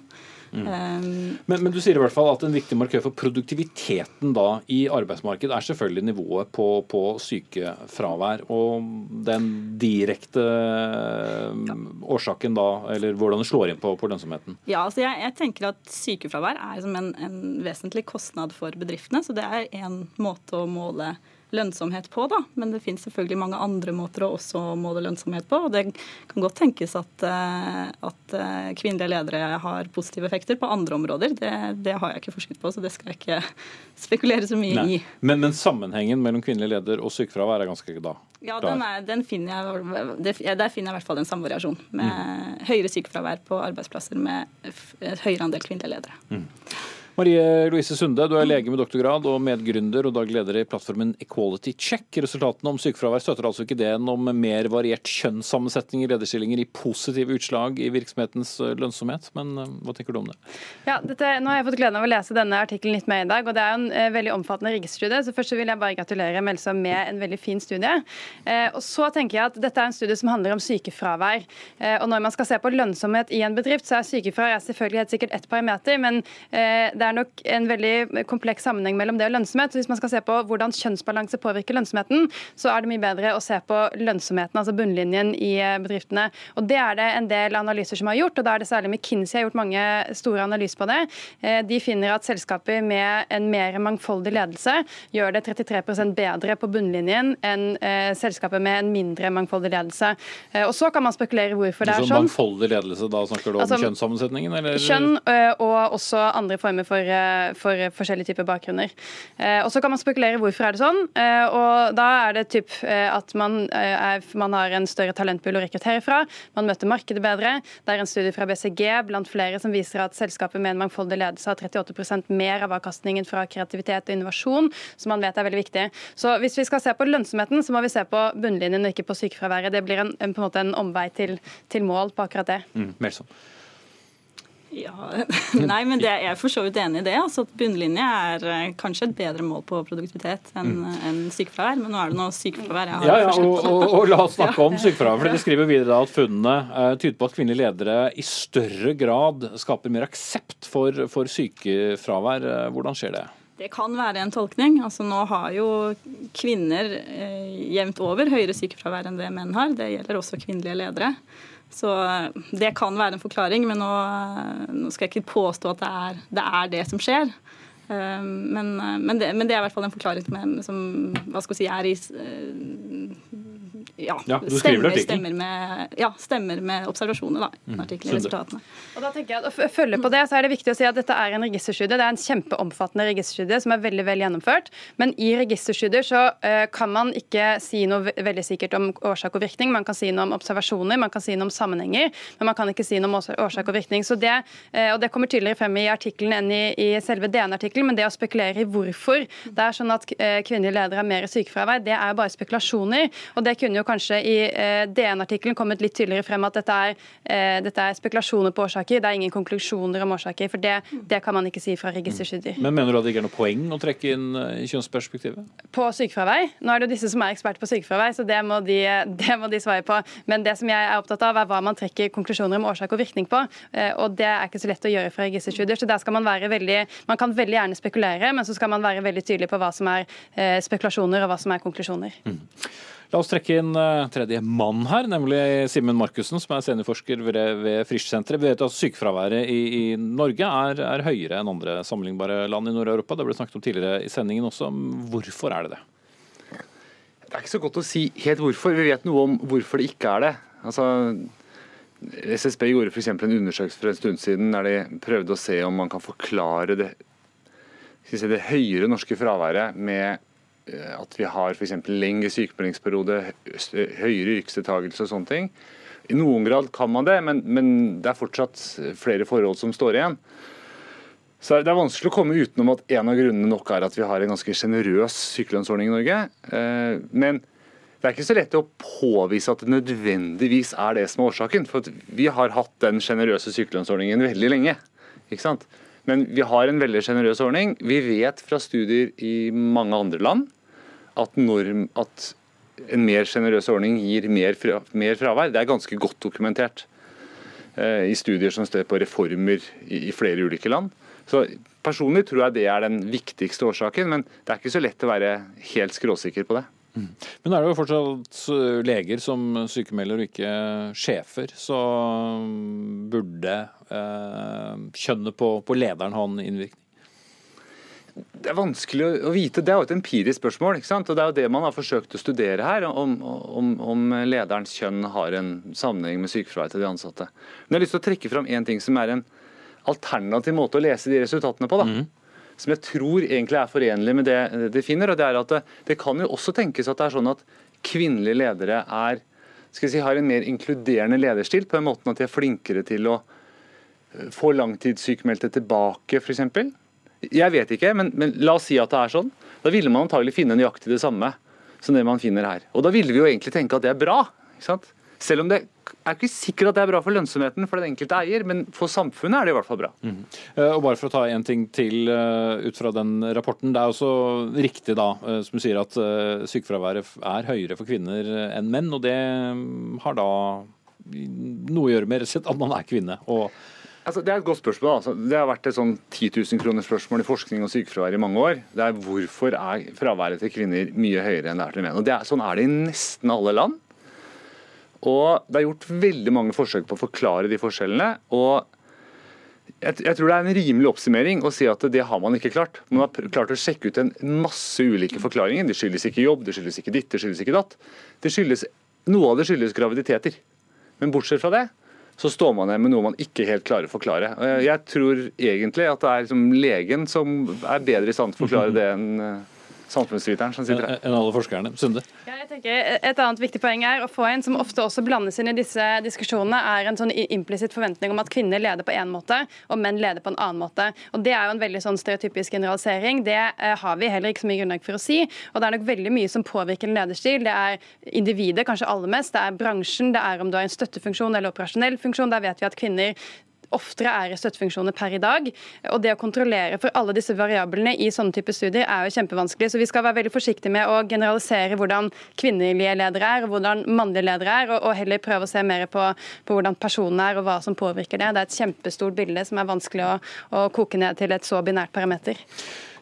Mm. Um, men, men, du sier i hvert fall at en viktig markør for produktiviteten da i arbeidsmarkedet er selvfølgelig nivået på, på sykefravær. Og den direkte ja. årsaken da, eller hvordan det slår inn på, på lønnsomheten. Ja, altså jeg, jeg, tenker at sykefravær er som en, en vesentlig kostnad for bedriftene. Så det er én måte å måle lønnsomhet på. Da. Men det finnes selvfølgelig mange andre måter å også måle lønnsomhet på. Og det kan godt tenkes at, eh, at eh, kvinnelige ledere har positive effekter på andre områder. Det, det, har jeg ikke forsket på, så det skal jeg ikke spekulere så mye Nei. i. Men, men, sammenhengen mellom kvinnelig leder og sykefravær er ganske da? Ja, den er, den finner jeg, der finner jeg i hvert fall en samvariasjon. Med mm. høyere sykefravær på arbeidsplasser med høyere andel kvinnelige ledere. Mm. Marie Louise Sunde, du er lege med doktorgrad og medgründer og daglig leder i plattformen Equality Check. Resultatene om sykefravær støtter altså ikke ideen om mer variert kjønnssammensetning i lederstillinger i positive utslag i virksomhetens eh, lønnsomhet, men eh, hva tenker du om det? Ja, dette, nå har jeg fått gleden av å lese denne artikkelen litt mer i dag, og det er jo en eh, veldig omfattende riggstudie. Så først vil jeg bare gratulere Melsa med en veldig fin studie. Og så tenker jeg at dette er en studie som handler om sykefravær. Og når man skal se på lønnsomhet i en bedrift, så er sykefravær selvfølgelig helt sikkert ett parameter, men eh, det er nok en veldig kompleks sammenheng mellom det og lønnsomhet. Så hvis man skal se på hvordan kjønnsbalanse påvirker lønnsomheten, så er det mye bedre å se på lønnsomheten, altså bunnlinjen i eh, bedriftene. Og Det er det en del analyser som har gjort, og da er det særlig McKinsey har gjort mange store analyser på det. Eh, de finner at selskaper med en mer mangfoldig ledelse gjør det 33% bedre på bunnlinjen enn eh, selskaper med en mindre mangfoldig ledelse. Og Så kan man spekulere hvorfor det er sånn. Mangfoldig ledelse, da snakker du om altså, kjønnssammensetningen? Eller? Kjønn og også andre former for for, eh, for forskjellige typer bakgrunner. Eh, og Så kan man spekulere hvorfor er det sånn. Eh, og Da er det typ at man, er, man har en større talentpool å rekruttere fra. Man møter markedet bedre. Det er en studie fra BCG blant flere som viser at selskapet med en mangfoldig ledelse har 38% mer av avkastningen fra kreativitet og innovasjon, som man vet er veldig viktig. Så hvis vi skal se på lønnsomheten, så må vi se på bunnlinjen og ikke på sykefraværet. Det blir en, en, en en omvei til, til mål på akkurat det. Mm, ja, Nei, men det, jeg er for så vidt enig i det. altså at Bunnlinje er eh, kanskje et bedre mål på produktivitet enn mm. en sykefravær. Men nå er det noe sykefravær jeg har ja, ja, og, og, og, la oss snakke om sykefravær. for De skriver videre at funnene uh, tyder på at kvinnelige ledere i større grad skaper mer aksept for, for sykefravær. Uh, hvordan skjer det? Det kan være en tolkning. Altså Nå har jo kvinner eh, jevnt over høyere sykefravær enn det menn har. Det gjelder også kvinnelige ledere. Så eh, det kan være en forklaring, men nå, eh, nå skal jeg ikke påstå at det er det, er det som skjer. Eh, men, men, det, men, det, er i hvert fall en forklaring som skal si, er i ja, ja stemmer, stemmer, med, ja, stemmer med observasjonene da, i mm. resultatene. Og da tenker jeg at å følge på det, så er det viktig å si at Dette er en registerstudie. Det er en kjempeomfattende registerstudie som er veldig vel gjennomført. Men i registerstudier så uh, kan man ikke si noe veldig sikkert om årsak og virkning. Man kan si noe om observasjoner, man kan si noe om sammenhenger, men man kan ikke si noe om årsak og virkning. Så det, uh, og det kommer tydeligere frem i artikkelen enn i, i selve DN-artikkelen, men det å spekulere i hvorfor det er sånn at uh, kvinnelige ledere har mer sykefravær, det er bare spekulasjoner. og det kunne jo jo kanskje i eh, DN-artikkelen kommet litt tydeligere frem at dette er, eh, dette er, spekulasjoner på årsaker. Det er ingen konklusjoner om årsaker. For det, det kan man ikke si fra registerstudier. Men mener du at det ikke er noe poeng å trekke inn i kjønnsperspektivet? På sykefravær? Nå er det jo disse som er eksperter på sykefravær, så det må, de, det må de svare på. Men det som jeg er opptatt av, er hva man trekker konklusjoner om årsak og virkning på. Og det er ikke så lett å gjøre fra registerstudier. Så der skal man være veldig Man kan veldig gjerne spekulere, men så skal man være veldig tydelig på hva som er spekulasjoner og hva som er konklusjoner. Mm. La oss trekke inn uh, tredje mann her, nemlig Simen Markussen, som er seniorforsker ved, Frischsenteret. Vi vet at sykefraværet i, i Norge er, er, høyere enn andre sammenlignbare land i Nord-Europa. Det ble snakket om tidligere i sendingen også. Hvorfor er det det? Det er ikke så godt å si helt hvorfor. Vi vet noe om hvorfor det ikke er det. Altså, SSB gjorde f.eks. en undersøkelse for en stund siden der de prøvde å se om man kan forklare det, si, det høyere norske fraværet med Eh, at vi har f.eks. lengre sykemeldingsperiode, høyere yrkesdeltakelse og sånne ting. I noen grad kan man det, men, men, det er fortsatt flere forhold som står igjen. Så Det er vanskelig å komme utenom at en av grunnene nok er at vi har en ganske sjenerøs sykelønnsordning i Norge. Eh, men det er ikke så lett å påvise at det nødvendigvis er det som er årsaken. For vi har hatt den sjenerøse sykelønnsordningen veldig lenge. ikke sant? Men vi har en veldig sjenerøs ordning. Vi vet fra studier i mange andre land at, norm, at en mer sjenerøs ordning gir mer, fra, mer, fravær. Det er ganske godt dokumentert eh, i studier som står på reformer i, i, flere ulike land. Så Personlig tror jeg det er den viktigste årsaken, men det er ikke så lett å være helt skråsikker på det. Mm. Men er det jo fortsatt leger som sykemelder og ikke sjefer, så burde eh, kjønnet på, på lederen ha en innvirkning? Det er vanskelig å vite. Det er jo et empirisk spørsmål. ikke sant? Og Det er jo det man har forsøkt å studere her, om, om, om lederens kjønn har en sammenheng med sykefraværet til de ansatte. Men jeg har lyst til å trekke fram en ting som er en alternativ måte å lese de resultatene på. da. Mm. Som jeg tror egentlig er forenlig med det de finner. og Det er at det, det kan jo også tenkes at det er sånn at kvinnelige ledere er, si, har en mer inkluderende lederstil, på en måte at de er flinkere til å eh, få langtidssykmeldte tilbake, f.eks. Jeg vet ikke, men, men, la oss si at det er sånn. Da ville man antagelig finne nøyaktig det samme som det man finner her. Og da ville vi jo egentlig tenke at det er bra. ikke sant? Selv om det er ikke sikkert at det er bra for lønnsomheten for den enkelte eier, men for samfunnet er det i hvert fall bra. Mm. Og bare for å ta en ting til uh, ut fra den rapporten. Det er også riktig da, uh, som du sier at sykefraværet er høyere for kvinner enn menn. Og det mm, har da noe å gjøre med at man er kvinne. og Altså, det er et godt spørsmål. Altså. Det har vært et sånn 10 000 kroner spørsmål i forskning og sykefravær i mange år. Det er Hvorfor er fraværet til kvinner mye høyere enn det er til menn? Og er, Sånn er det i nesten alle land. Og Det er gjort veldig mange forsøk på å forklare de forskjellene. og jeg, tror det er en rimelig oppsummering å si at det har man ikke klart. Man har klart å sjekke ut en masse ulike forklaringer. Det skyldes ikke jobb, det skyldes ikke ditt, det skyldes ikke datt. Det skyldes, noe av det skyldes graviditeter. Men bortsett fra det, så står man igjen med noe man ikke helt klarer å forklare. Jeg tror egentlig at det er liksom legen som er bedre i stand til å forklare det enn eh, samfunnsviteren som sitter her. Enn alle forskerne. Sunde? Ja, jeg tenker Et annet viktig poeng er å få en som ofte også blandes inn i disse diskusjonene, er en sånn implisitt forventning om at kvinner leder på én måte, og menn leder på en annen måte. Og Det er jo en veldig sånn stereotypisk generalisering. Det eh, har vi heller ikke så mye grunnlag for å si. Og det er nok veldig mye som påvirker en lederstil. Det er individet, kanskje aller mest. Det er bransjen, det er om du har en støttefunksjon eller operasjonell funksjon. Der vet vi at kvinner oftere er i støttefunksjoner per i dag. Og det å kontrollere for alle disse variablene i sånne type studier er jo kjempevanskelig. Så vi skal være veldig forsiktige med å generalisere hvordan kvinnelige ledere er, og hvordan mannlige ledere er, og, heller prøve å se mer på, på hvordan personene er, og hva som påvirker det. Det er et kjempestort bilde som er vanskelig å, å koke ned til et så binært parameter.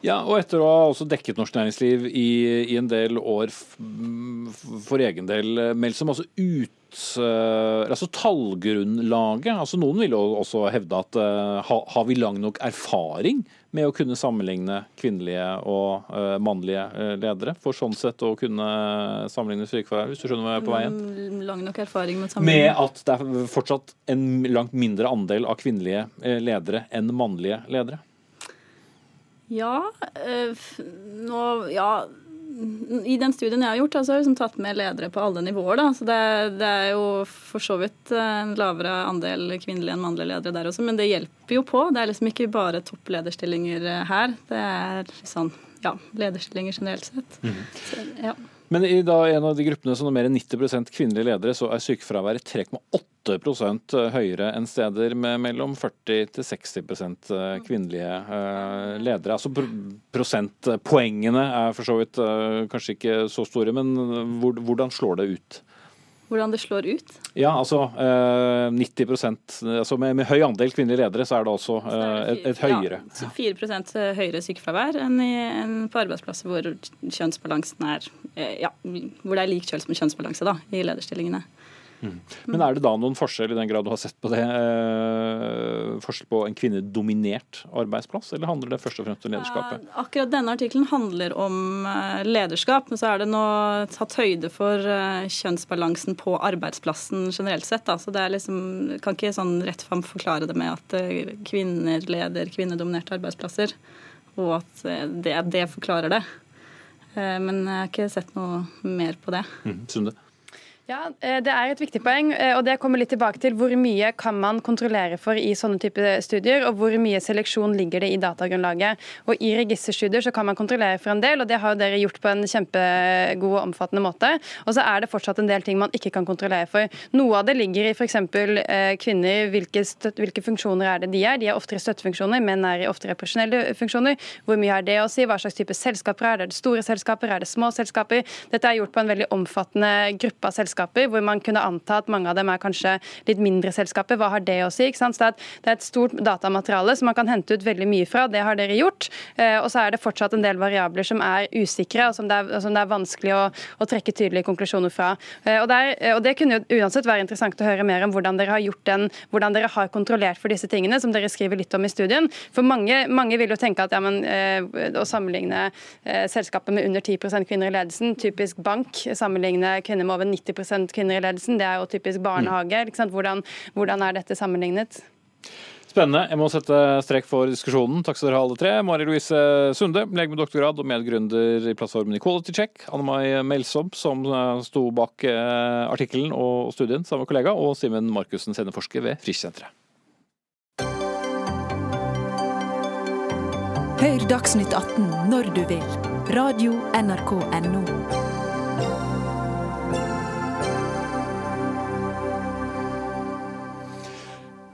Ja, og etter å ha også dekket norsk næringsliv i, i en del år for egen del, meldt som altså ut uh, altså tallgrunnlaget. altså Noen vil jo også hevde at uh, har vi lang nok erfaring med å kunne sammenligne kvinnelige og uh, mannlige ledere, for sånn sett å kunne sammenligne sykefravær, hvis du skjønner hva jeg er på veien? Mm, lang nok erfaring med sammenligning. Med at det er fortsatt en langt mindre andel av kvinnelige ledere enn mannlige ledere? Ja, nå, ja i den studien jeg har gjort, altså, har jeg liksom tatt med ledere på alle nivåer. Da. Så det, det, er jo for så vidt en lavere andel kvinnelige enn mannlige ledere der også, men det hjelper jo på. Det er liksom ikke bare topplederstillinger her. Det er sånn, ja, lederstillinger generelt sett. Mm. Så, ja. Men i da en av de gruppene som er mer enn 90% kvinnelige ledere, så er sykefraværet 3,8% høyere enn steder med mellom 40 til 60% kvinnelige eh, ledere. Altså Prosentpoengene er for så vidt eh, kanskje ikke så store, men hvordan slår det ut? Hvordan det slår ut? Ja, altså eh, 90% altså med, med, høy andel kvinnelige ledere, så er det også eh, et, et, høyere. Ja, 4% høyere sykefravær enn, i, enn, på arbeidsplasser hvor kjønnsbalansen er eh, ja, hvor det er lik kjønnsbalanse da, i lederstillingene. Mm. Men er det da noen forskjell, i den grad du har sett på det, eh, forskjell på en kvinnedominert arbeidsplass, eller handler det først og fremst om lederskapet? Eh, akkurat denne artikkelen handler om eh, lederskap, men så er det nå tatt høyde for eh, kjønnsbalansen på arbeidsplassen generelt sett. Da. Så det er liksom, kan ikke sånn rett fram forklare det med at eh, kvinner leder kvinnedominerte arbeidsplasser, og at eh, det, det forklarer det. Men jeg har ikke sett noe mer på det. Mm, Sunde? Ja, eh, Det er et viktig poeng, eh, og det kommer litt tilbake til hvor mye kan man kontrollere for i sånne type studier, og hvor mye seleksjon ligger det i datagrunnlaget. Og I registerstudier så kan man kontrollere for en del, og det har dere gjort på en kjempegod og omfattende måte. Og så er det fortsatt en del ting man ikke kan kontrollere for. Noe av det ligger i f.eks. Eh, kvinner, hvilke, støt, hvilke funksjoner er det de er. De er oftere støttefunksjoner, menn er oftere personelle funksjoner. Hvor mye har det å si? Hva slags type selskaper er det? Er det store selskaper? Er det små selskaper? Dette er gjort på en veldig omfattende gruppe av selskaper selskaper, hvor man kunne anta at mange av dem er kanskje litt mindre selskaper. Hva har det å si? Så det er et stort datamateriale som man kan hente ut veldig mye fra. Det har dere gjort. Eh, og så er det fortsatt en del variabler som er usikre, og som det er, som det er vanskelig å, å, trekke tydelige konklusjoner fra. Eh, og, der, eh, og, Det kunne jo uansett være interessant å høre mer om hvordan dere har gjort den, hvordan dere har kontrollert for disse tingene, som dere skriver litt om i studien. For mange, mange vil jo tenke at ja, men, å sammenligne selskaper med under 10% kvinner i ledelsen, typisk bank, sammenligne kvinner med over 90 kvinner i ledelsen. Det er jo typisk barnehage. Hvordan, hvordan er dette sammenlignet? Spennende. Jeg må sette strek for diskusjonen. Takk skal dere ha alle tre. Mari Louise Sunde, lege med doktorgrad og medgründer i plattformen Equality Check. Anne Mai Melsob, som eh, sto bak eh, artikkelen og studien sammen med kollega. Og Simen Markussen, sceneforsker ved Frischsenteret. Hør Dagsnytt 18 når du vil. Radio NRK Radio.nrk.no.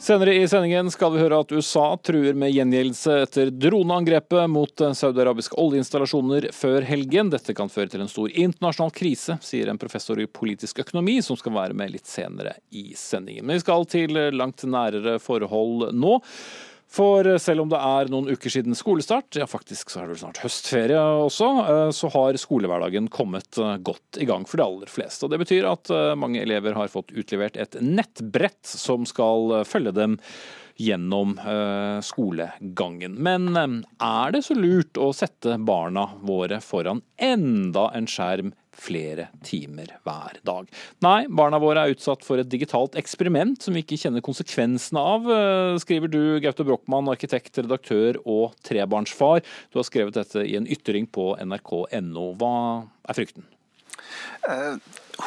Senere i sendingen skal vi høre at USA truer med gjengjeldelse etter droneangrepet mot saudiarabiske oljeinstallasjoner før helgen. Dette kan føre til en stor internasjonal krise, sier en professor i politisk økonomi som skal være med litt senere i sendingen. Men vi skal til langt nærere forhold nå. For selv om det er noen uker siden skolestart, ja faktisk så er det vel snart høstferie også, eh, så har skolehverdagen kommet eh, godt i gang for de aller fleste. Og Det betyr at eh, mange elever har fått utlevert et nettbrett som skal følge dem gjennom skolegangen. Men er det så lurt å sette barna våre foran enda en skjerm flere timer hver dag. Nei, barna våre er utsatt for et digitalt eksperiment som vi ikke kjenner konsekvensene av, eh, skriver du, Gaute Brochmann, arkitekt, redaktør og trebarnsfar. Du har skrevet dette i en ytring på nrk.no. Hva er frykten? Eh,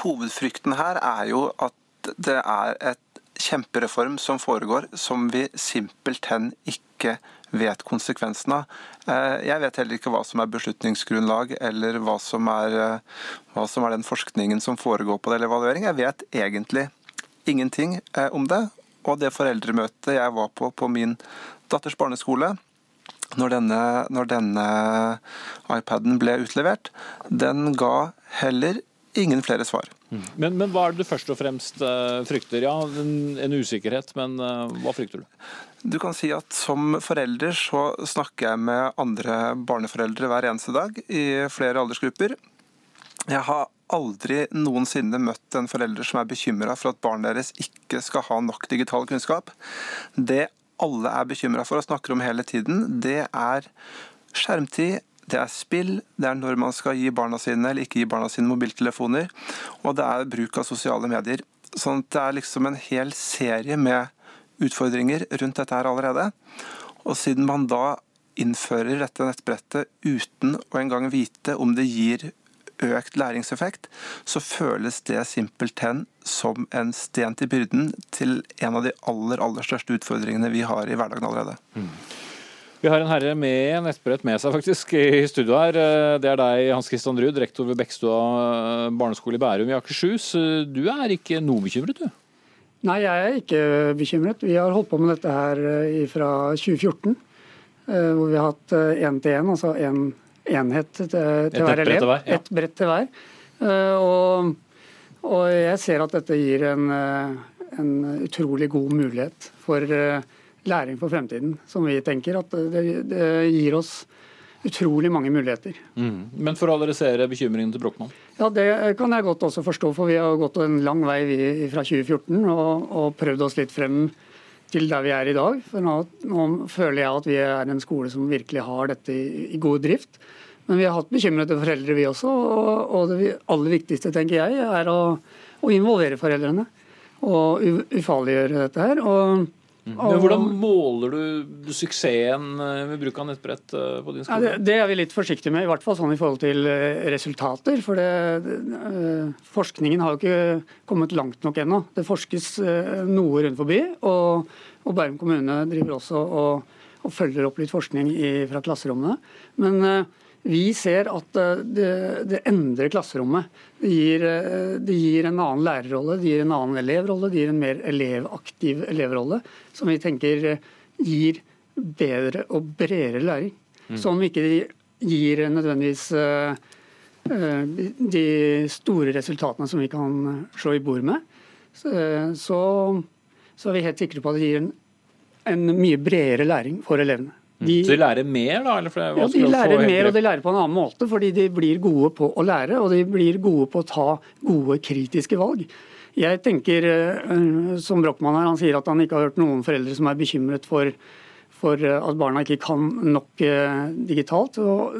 hovedfrykten her er jo at det er et kjempereform som foregår, som vi simpelthen ikke vet konsekvensen av. Eh, jeg vet heller ikke hva som er beslutningsgrunnlag, eller hva som er, eh, hva som er den forskningen som foregår på det, eller evaluering. Jeg vet egentlig ingenting eh, om det. Og det foreldremøtet jeg var på på min datters barneskole, når denne, når denne iPaden ble utlevert, den ga heller ingen flere svar. Men, men, hva er det du først og fremst uh, frykter? Ja, en, en usikkerhet, men uh, hva frykter du? Du kan si at Som forelder så snakker jeg med andre barneforeldre hver eneste dag i flere aldersgrupper. Jeg har aldri noensinne møtt en forelder som er bekymra for at barnet deres ikke skal ha nok digital kunnskap. Det alle er bekymra for og snakker om hele tiden, det er skjermtid, det er spill, det er når man skal gi barna sine eller ikke gi barna sine mobiltelefoner, og det er bruk av sosiale medier. Sånn at det er liksom en hel serie med utfordringer rundt dette her allerede. Og siden man da innfører dette nettbrettet uten å engang vite om det gir økt læringseffekt, så føles det simpelthen som en sten til byrden til en av de aller, aller største utfordringene vi har i hverdagen allerede. Mm. Vi har en herre med nettbrett med seg faktisk i studio her. Det er deg, Hans Christian Ruud, rektor ved Bekkestua barneskole i Bærum i Akershus. Du er ikke noe bekymret, du? Nei, jeg er ikke bekymret. Vi har holdt på med dette her eh, fra 2014. Eh, hvor vi har hatt én-til-én, altså én en enhet til, til hver elev. Hver, ja. Et brett til hver. Eh, og, og, jeg ser at dette gir en, en utrolig god mulighet for læring for fremtiden, som vi tenker. At det, det gir oss utrolig mange muligheter. Mm. Men for å adressere bekymringen til Brochmann? Ja, Det kan jeg godt også forstå, for vi har gått en lang vei fra 2014 og, og prøvd oss litt frem til der vi er i dag. For nå, nå, føler jeg at vi er en skole som virkelig har dette i, i god drift. Men vi har hatt bekymrede foreldre, vi også. Og, og det aller viktigste, tenker jeg, er å, å involvere foreldrene. Og ufarliggjøre dette her. og Mm. Men Hvordan måler du suksessen eh, med bruk av nettbrett eh, på din skole? Ja, det, det, er vi litt forsiktige med, i hvert fall sånn i forhold til eh, resultater. For det, forskningen har jo ikke kommet langt nok ennå. Det forskes noe rundt forbi. Og, og Bærum kommune driver også og, og, følger opp litt forskning i, fra klasserommene. Men vi ser at eh, det, det endrer klasserommet. Det gir, eh, det gir, en annen lærerrolle, det gir en annen elevrolle, det gir en mer elevaktiv elevrolle, som vi tenker eh, gir bedre og bredere læring. Mm. Som ikke gir nødvendigvis de store resultatene som vi kan slå i bord med. Så, så er vi helt sikre på at det gir en, en mye bredere læring for elevene. Mm. De, så de lærer mer, da? ja, de lærer mer, og de lærer på en annen måte. Fordi de blir gode på å lære, og de blir gode på å ta gode kritiske valg. Jeg tenker, eh, som Brochmann her, han sier at han ikke har hørt noen foreldre som er bekymret for, for eh, at barna ikke kan nok eh, digitalt. og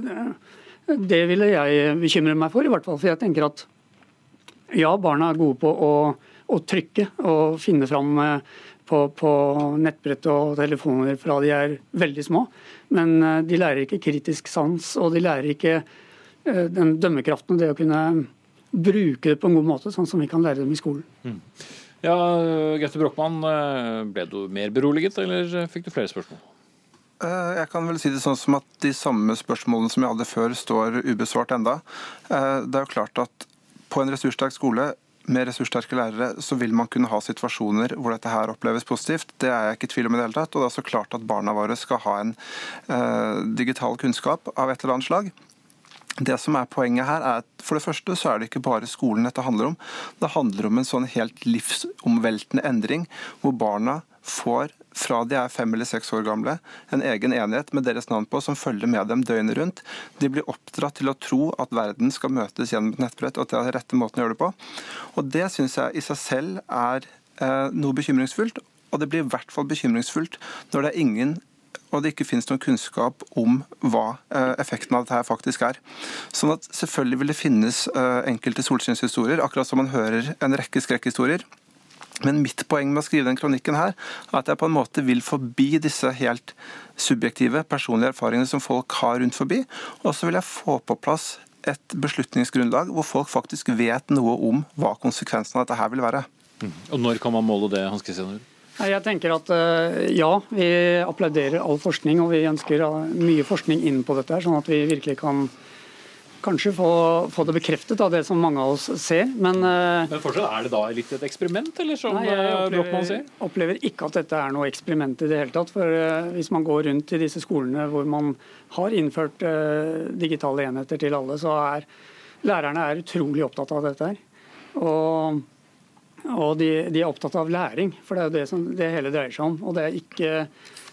Det ville jeg bekymre meg for, i hvert fall. For jeg tenker at ja, barna er gode på å, å trykke og finne fram på, på nettbrett og telefoner fra de er veldig små. Men eh, de lærer ikke kritisk sans, og de lærer ikke eh, den dømmekraften og det å kunne bruke det på en god måte, sånn som vi kan lære dem i skolen. Mm. Ja, Grete Brochmann, eh, ble du mer beroliget, eller fikk du flere spørsmål? Jeg kan vel si det sånn som at De samme spørsmålene som jeg hadde før, står ubesvart enda. Det er jo klart at på en ressurssterk skole med ressurssterke lærere så vil man kunne ha situasjoner hvor dette her oppleves positivt. Det er jeg ikke i tvil om i det hele tatt. Og det er så klart at barna våre skal ha en uh, digital kunnskap av et eller annet slag. Det som er Poenget her er at for det første så er det ikke bare skolen dette handler om. Det handler om en sånn helt livsomveltende endring, hvor barna får fra de er fem eller seks år gamle, en egen enhet med deres navn på som følger med dem døgnet rundt. De blir oppdratt til å tro at verden skal møtes gjennom et nettbrett, og at det er rette måten å gjøre det på. Og Det syns jeg i seg selv er eh, noe bekymringsfullt. Og det blir i hvert fall bekymringsfullt når det er ingen og det ikke finnes noen kunnskap om hva eh, effekten av dette her faktisk er. Sånn at Selvfølgelig vil det finnes eh, enkelte solskinnshistorier, akkurat som man hører en rekke skrekkhistorier. Men mitt poeng med å skrive den kronikken her, er at jeg på en måte vil forbi disse helt subjektive, personlige erfaringene som folk har rundt forbi. Og så vil jeg få på plass et beslutningsgrunnlag hvor folk faktisk vet noe om hva konsekvensen av dette her vil være. Mm. Og Når kan man måle det? Hans Christian? Jeg tenker at eh, Ja, vi applauderer all forskning, og vi ønsker eh, mye forskning inn på dette, sånn at vi virkelig kan kanskje få, få, det bekreftet av det som mange av oss ser. Men, eh, men fortsatt er det da litt et eksperiment, eller som nei, jeg opplever, sier? opplever ikke at dette er noe eksperiment i det hele tatt. For hvis man går rundt i disse skolene hvor man har innført digitale enheter til alle, så er lærerne er utrolig opptatt av dette her. Og, og de, de, er opptatt av læring, for det er jo det som det hele dreier seg om. Og det er ikke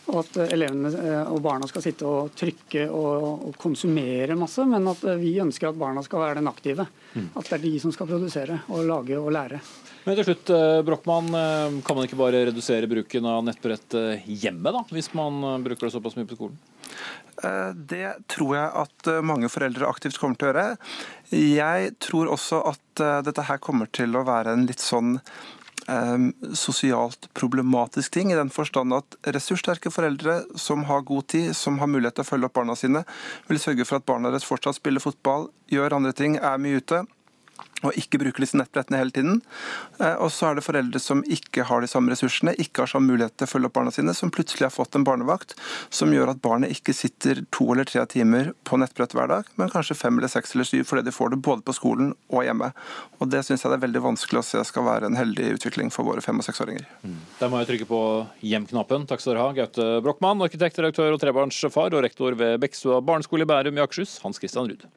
at elevene eh, og barna skal sitte og trykke og, og, konsumere masse, men at vi ønsker at barna skal være den aktive. Mm. At det er de som skal produsere og lage og lære. Men til slutt, eh, Brochmann, eh, kan man ikke bare redusere bruken av nettbrett hjemme, da, hvis man bruker det såpass mye på skolen? Det tror jeg at mange foreldre aktivt kommer til å gjøre. Jeg tror også at dette her kommer til å være en litt sånn sosialt problematisk ting, i den forstand at ressurssterke foreldre som har god tid, som har mulighet til å følge opp barna sine, vil sørge for at barna deres fortsatt spiller fotball, gjør andre ting, er mye ute. Og ikke bruker disse nettbrettene hele tiden. Eh, og så er det foreldre som ikke har de samme ressursene, ikke har samme mulighet til å følge opp barna sine, som plutselig har fått en barnevakt som gjør at barnet ikke sitter to eller tre timer på nettbrett hver dag, men kanskje fem eller seks eller syv, fordi de får det både på skolen og hjemme. Og Det syns jeg det er veldig vanskelig å se skal være en heldig utvikling for våre fem- og seksåringer. Mm. Der må jeg trykke på hjem-knappen. Takk skal dere ha, Gaute Brochmann, arkitekt, redaktør og trebarnsfar, og rektor ved Bekkstua barneskole i Bærum i Akershus, Hans Christian Ruud.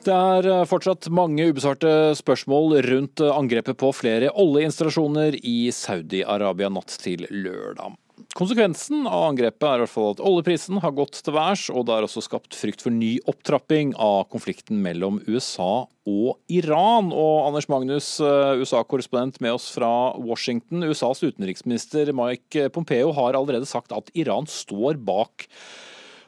Det er eh, fortsatt mange ubesvarte spørsmål rundt eh, angrepet på flere oljeinstallasjoner i Saudi-Arabia natt til lørdag. Konsekvensen av angrepet er i hvert fall at oljeprisen har gått til værs, og det er også skapt frykt for ny opptrapping av konflikten mellom USA og Iran. Og Anders Magnus, eh, USA-korrespondent med oss fra Washington. USAs utenriksminister Mike Pompeo har allerede sagt at Iran står bak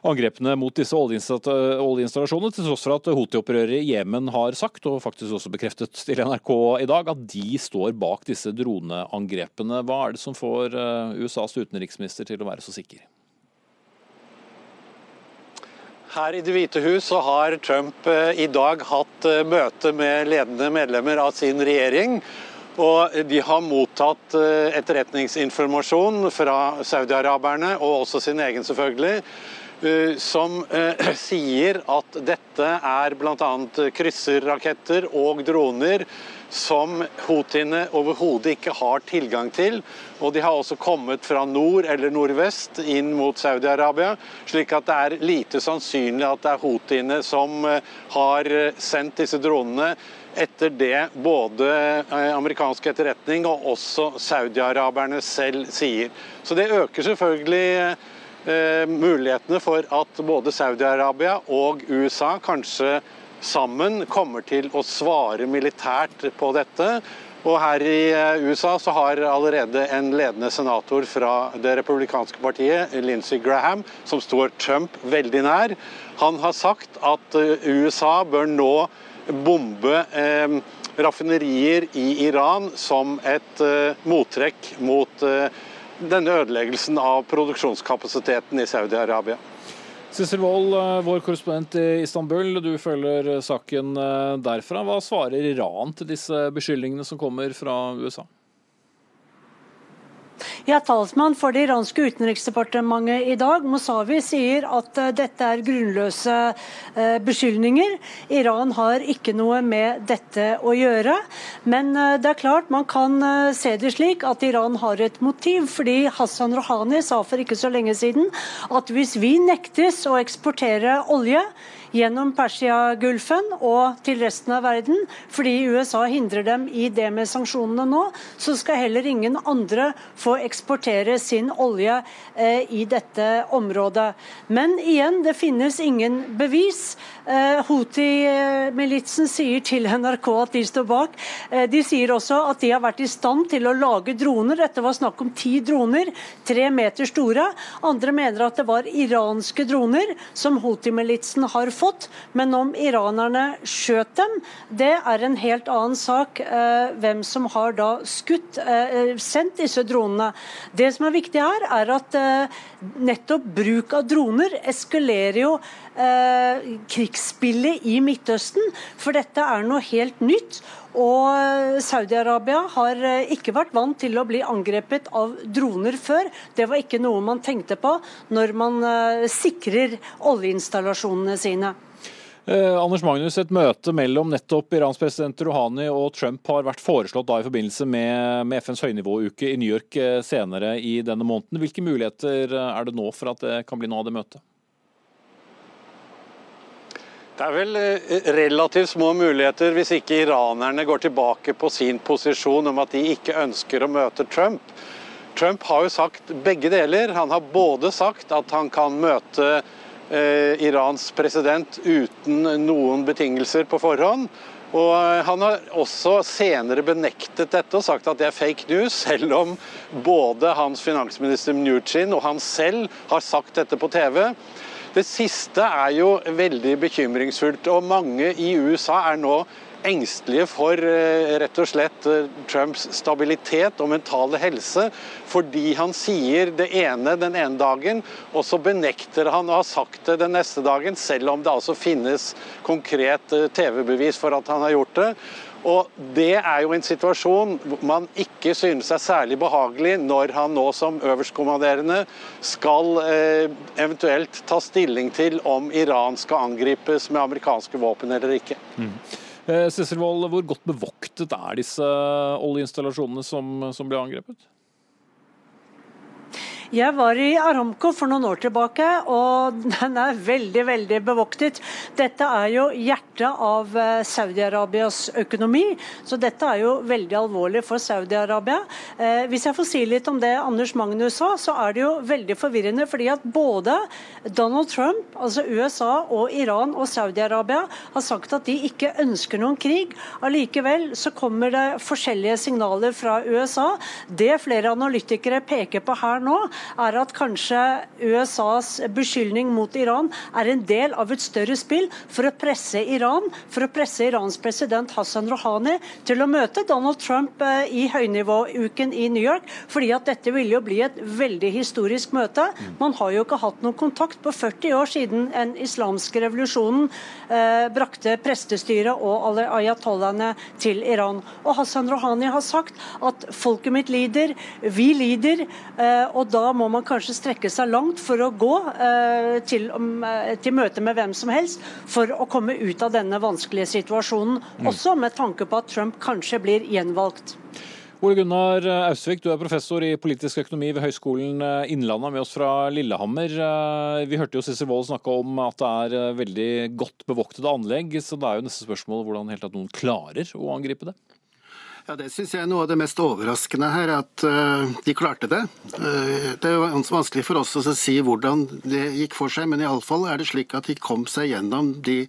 angrepene mot disse oljeinstallasjonene, til tross for at Houthi-opprøret i Jemen har sagt, og faktisk også bekreftet til NRK i dag, at de står bak disse droneangrepene. Hva er det som får eh, USAs utenriksminister til å være så sikker? Her i Det hvite hus så har Trump eh, i dag hatt eh, møte med ledende medlemmer av sin regjering. Og de har mottatt etterretningsinformasjon fra saudiaraberne, og også sin egen selvfølgelig, som eh, sier at dette er bl.a. krysserraketter og droner som houthiene overhodet ikke har tilgang til. Og de har også kommet fra nord eller nordvest inn mot Saudi-Arabia, slik at det er lite sannsynlig at det er houthiene som eh, har sendt disse dronene etter det både amerikansk etterretning og også saudiaraberne selv sier. Så det øker selvfølgelig Eh, mulighetene for at både Saudi-Arabia og USA kanskje sammen kommer til å svare militært på dette. Og her i eh, USA så har allerede en ledende senator fra det republikanske partiet, Lindsey Graham, som står Trump veldig nær, han har sagt at eh, USA bør nå bombe eh, raffinerier i Iran som et eh, mottrekk mot eh, denne ødeleggelsen av produksjonskapasiteten i Saudi-Arabia. Sissel Wold, eh, vår korrespondent i Istanbul, du følger saken eh, derfra. Hva svarer Iran til disse beskyldningene som kommer fra USA? Er talsmann for det iranske utenriksdepartementet i dag. Mossavi sier at uh, dette er grunnløse uh, beskyldninger. Iran har ikke noe med dette å gjøre. Men uh, det er klart man kan se det slik at Iran har et motiv. Fordi Hassan Rouhani sa for ikke så lenge siden at hvis vi nektes å eksportere olje, gjennom Persiagulfen og til resten av verden. Fordi USA hindrer dem i det med sanksjonene nå, så skal heller ingen andre få eksportere sin olje eh, i dette området. Men igjen, det finnes ingen bevis. Eh, Houthi-militsen sier til NRK at de står bak. Eh, de sier også at de har vært i stand til å lage droner. Dette var snakk om ti droner, tre meter store. Andre mener at det var iranske droner som Houthi-militsen har fått fått. Men om iranerne skjøt dem, det er en helt annen sak. Eh, hvem som har da skutt, eh, sendt disse dronene. Det som er viktig her, er at eh, nettopp bruk av droner eskalerer jo krigsspillet i Midtøsten. For dette er noe helt nytt. Og Saudi-Arabia har ikke vært vant til å bli angrepet av droner før. Det var ikke noe man tenkte på når man sikrer oljeinstallasjonene sine. Eh, Anders Magnus, Et møte mellom nettopp Irans president Rouhani og Trump har vært foreslått da i forbindelse med, med FNs høynivåuke i New York eh, senere i denne måneden. Hvilke muligheter eh, er det nå for at det kan bli noe av det møtet? Det er vel eh, relativt små muligheter hvis ikke iranerne går tilbake på sin posisjon om at de ikke ønsker å møte Trump. Trump har jo sagt begge deler. Han har både sagt at han kan møte Eh, Irans president uten noen betingelser på forhånd. Og eh, Han har også senere benektet dette og sagt at det er fake news, selv om både hans finansminister Mnuchin og han selv har sagt dette på TV. Det siste er jo veldig bekymringsfullt, og mange i USA er nå engstelige for eh, rett og slett eh, Trumps stabilitet og mentale helse, fordi han sier det ene den ene dagen, og så benekter han å ha sagt det den neste dagen, selv om det altså finnes konkret eh, TV-bevis for at han har gjort det. Og Det er jo en situasjon man ikke synes er særlig behagelig når han nå som øverstkommanderende skal eh, eventuelt ta stilling til om Iran skal angripes med amerikanske våpen eller ikke. Mm. Cecil Wold, hvor godt bevoktet er disse oljeinstallasjonene som, som ble angrepet? Jeg var i Aramco for noen år tilbake, og den er veldig veldig bevoktet. Dette er jo hjertet av eh, Saudi-Arabias økonomi, så dette er jo veldig alvorlig for Saudi-Arabia. Eh, hvis jeg får si litt om det Anders Magnus sa, så er det jo veldig forvirrende. fordi at både Donald Trump, altså USA og Iran og Saudi-Arabia har sagt at de ikke ønsker noen krig. Allikevel så kommer det forskjellige signaler fra USA. Det flere analytikere peker på her nå, er at kanskje USAs beskyldning mot Iran er en del av et større spill for å presse Iran, for å presse Irans president Hassan Rouhani til å møte Donald Trump eh, i høynivåuken i New York, fordi at dette vil jo bli et veldig historisk møte. Man har jo ikke hatt noen kontakt på 40 år siden den islamske revolusjonen eh, brakte prestestyret og alle ayatollahene til Iran. Og Hassan Rouhani har sagt at folket mitt lider, vi lider, eh, og da må man kanskje strekke seg langt for å gå eh, til, om, til møte med hvem som helst for å komme ut av denne vanskelige situasjonen. Mm. Også med tanke på at Trump kanskje blir gjenvalgt. Ole Gunnar Ausvik, du er professor i politisk økonomi ved Høgskolen eh, Innlandet, med oss fra Lillehammer. Eh, vi hørte jo Sissel Wold snakke om at det er veldig godt bevoktede anlegg, så det er jo neste spørsmål hvordan helt at noen klarer å angripe det? Ja, Det syns jeg er noe av det mest overraskende her, at uh, de klarte det. Uh, det er jo vanskelig for oss å si hvordan det gikk for seg, men iallfall er det slik at de kom seg gjennom de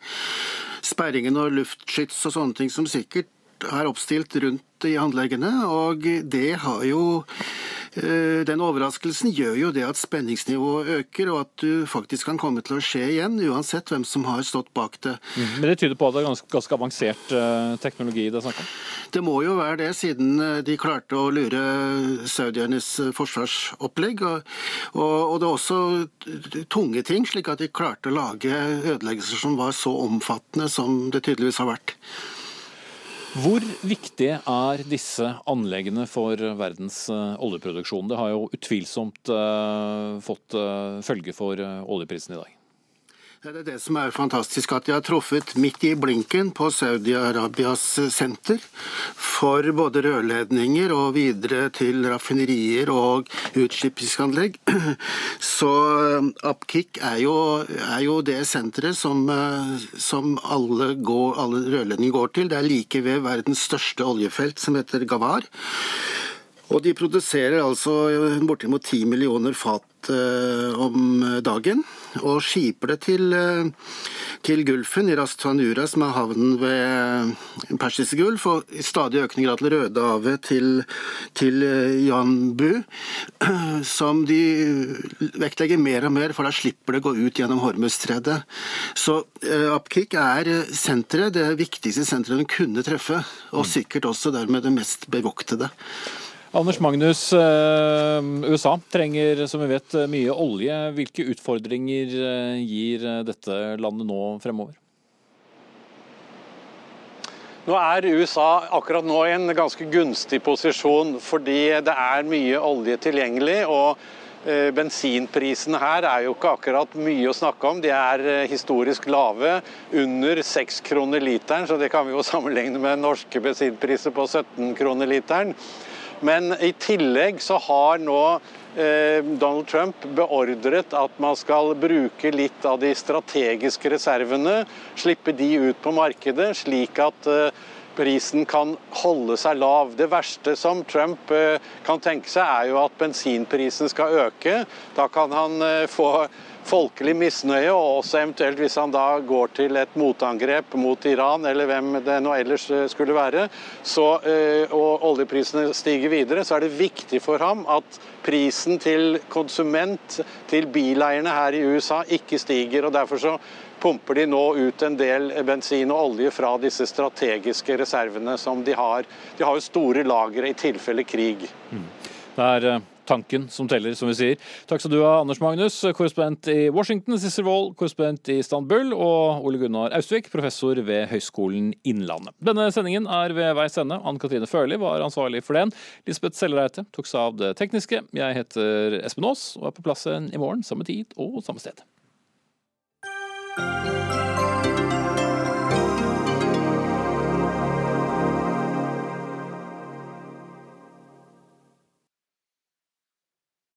sperringene og luftskyts og sånne ting som sikkert er oppstilt rundt i anleggene. Og det har jo Eh, den overraskelsen gjør jo det at spenningsnivået øker, og at du faktisk kan komme til å skje igjen, uansett hvem som har stått bak det. Mm. Men det tyder på at det er ganske, ganske avansert uh, teknologi det er snakk om? Det må jo være det, siden eh, de klarte å lure saudiernes forsvarsopplegg. Og, og, og, det er også tunge ting, slik at de klarte å lage ødeleggelser som var så omfattende som det tydeligvis har vært. Hvor viktige er disse anleggene for verdens eh, oljeproduksjon? Det har jo utvilsomt uh, fått uh, følge for oljeprisen i dag. Det er det som er fantastisk, at de har truffet midt i blinken på Saudi-Arabias senter for både rørledninger og videre til raffinerier og utskipningsanlegg. Så Upkick er er jo det senteret som, som alle, går, alle rørledninger går til. Det er like ved verdens største oljefelt, som heter Gavar. Og de produserer altså bortimot 10 millioner fat om dagen, og skiper det til, eh, til Gulfen, i Rastanura, som er havnen ved Persiske Gulf, og i stadig økende grad til Rødehavet, til, til Janbu, som de vektlegger mer og mer, for da slipper det gå ut gjennom Hormuzstredet. Så Upkick er senteret, det viktigste senteret hun kunne treffe, og sikkert også dermed det mest bevoktede. Anders Magnus, eh, USA trenger som vi vet mye olje. Hvilke utfordringer eh, gir eh, dette landet nå fremover? Nå er USA akkurat nå i en ganske gunstig posisjon fordi det er mye olje tilgjengelig. og Bensinprisene her er jo ikke akkurat mye å snakke om. De er historisk lave, under 6 kroner literen. Så det kan vi jo sammenligne med norske bensinpriser på 17 kroner literen. Men i tillegg så har nå eh, Donald Trump beordret at man skal bruke litt av de strategiske reservene, slippe de ut på markedet, slik at eh, prisen kan holde seg lav. Det verste som Trump eh, kan tenke seg, er jo at bensinprisen skal øke. Da kan han få folkelig misnøye, og også eventuelt hvis han da går til et motangrep mot Iran, eller hvem det nå ellers eh, skulle være, så, eh, og oljeprisene stiger videre, så er det viktig for ham at prisen til konsument, til bileierne her i USA, ikke stiger. og Derfor så pumper de nå ut en del bensin og olje fra disse strategiske reservene som de har. De har jo store lagre i tilfelle krig. Det er eh, tanken som teller, som vi sier. Takk skal du ha, Anders Magnus, korrespondent i Washington, Sissel Wold, korrespondent i Istanbul, og Ole Gunnar Austvik, professor ved Høgskolen Innlandet. Denne sendingen er ved veis ende. Ann Katrine Førli var ansvarlig for den. Lisbeth Sellereite tok seg av det tekniske. Jeg heter Espen Aas og er på plass i morgen, samme tid og samme sted.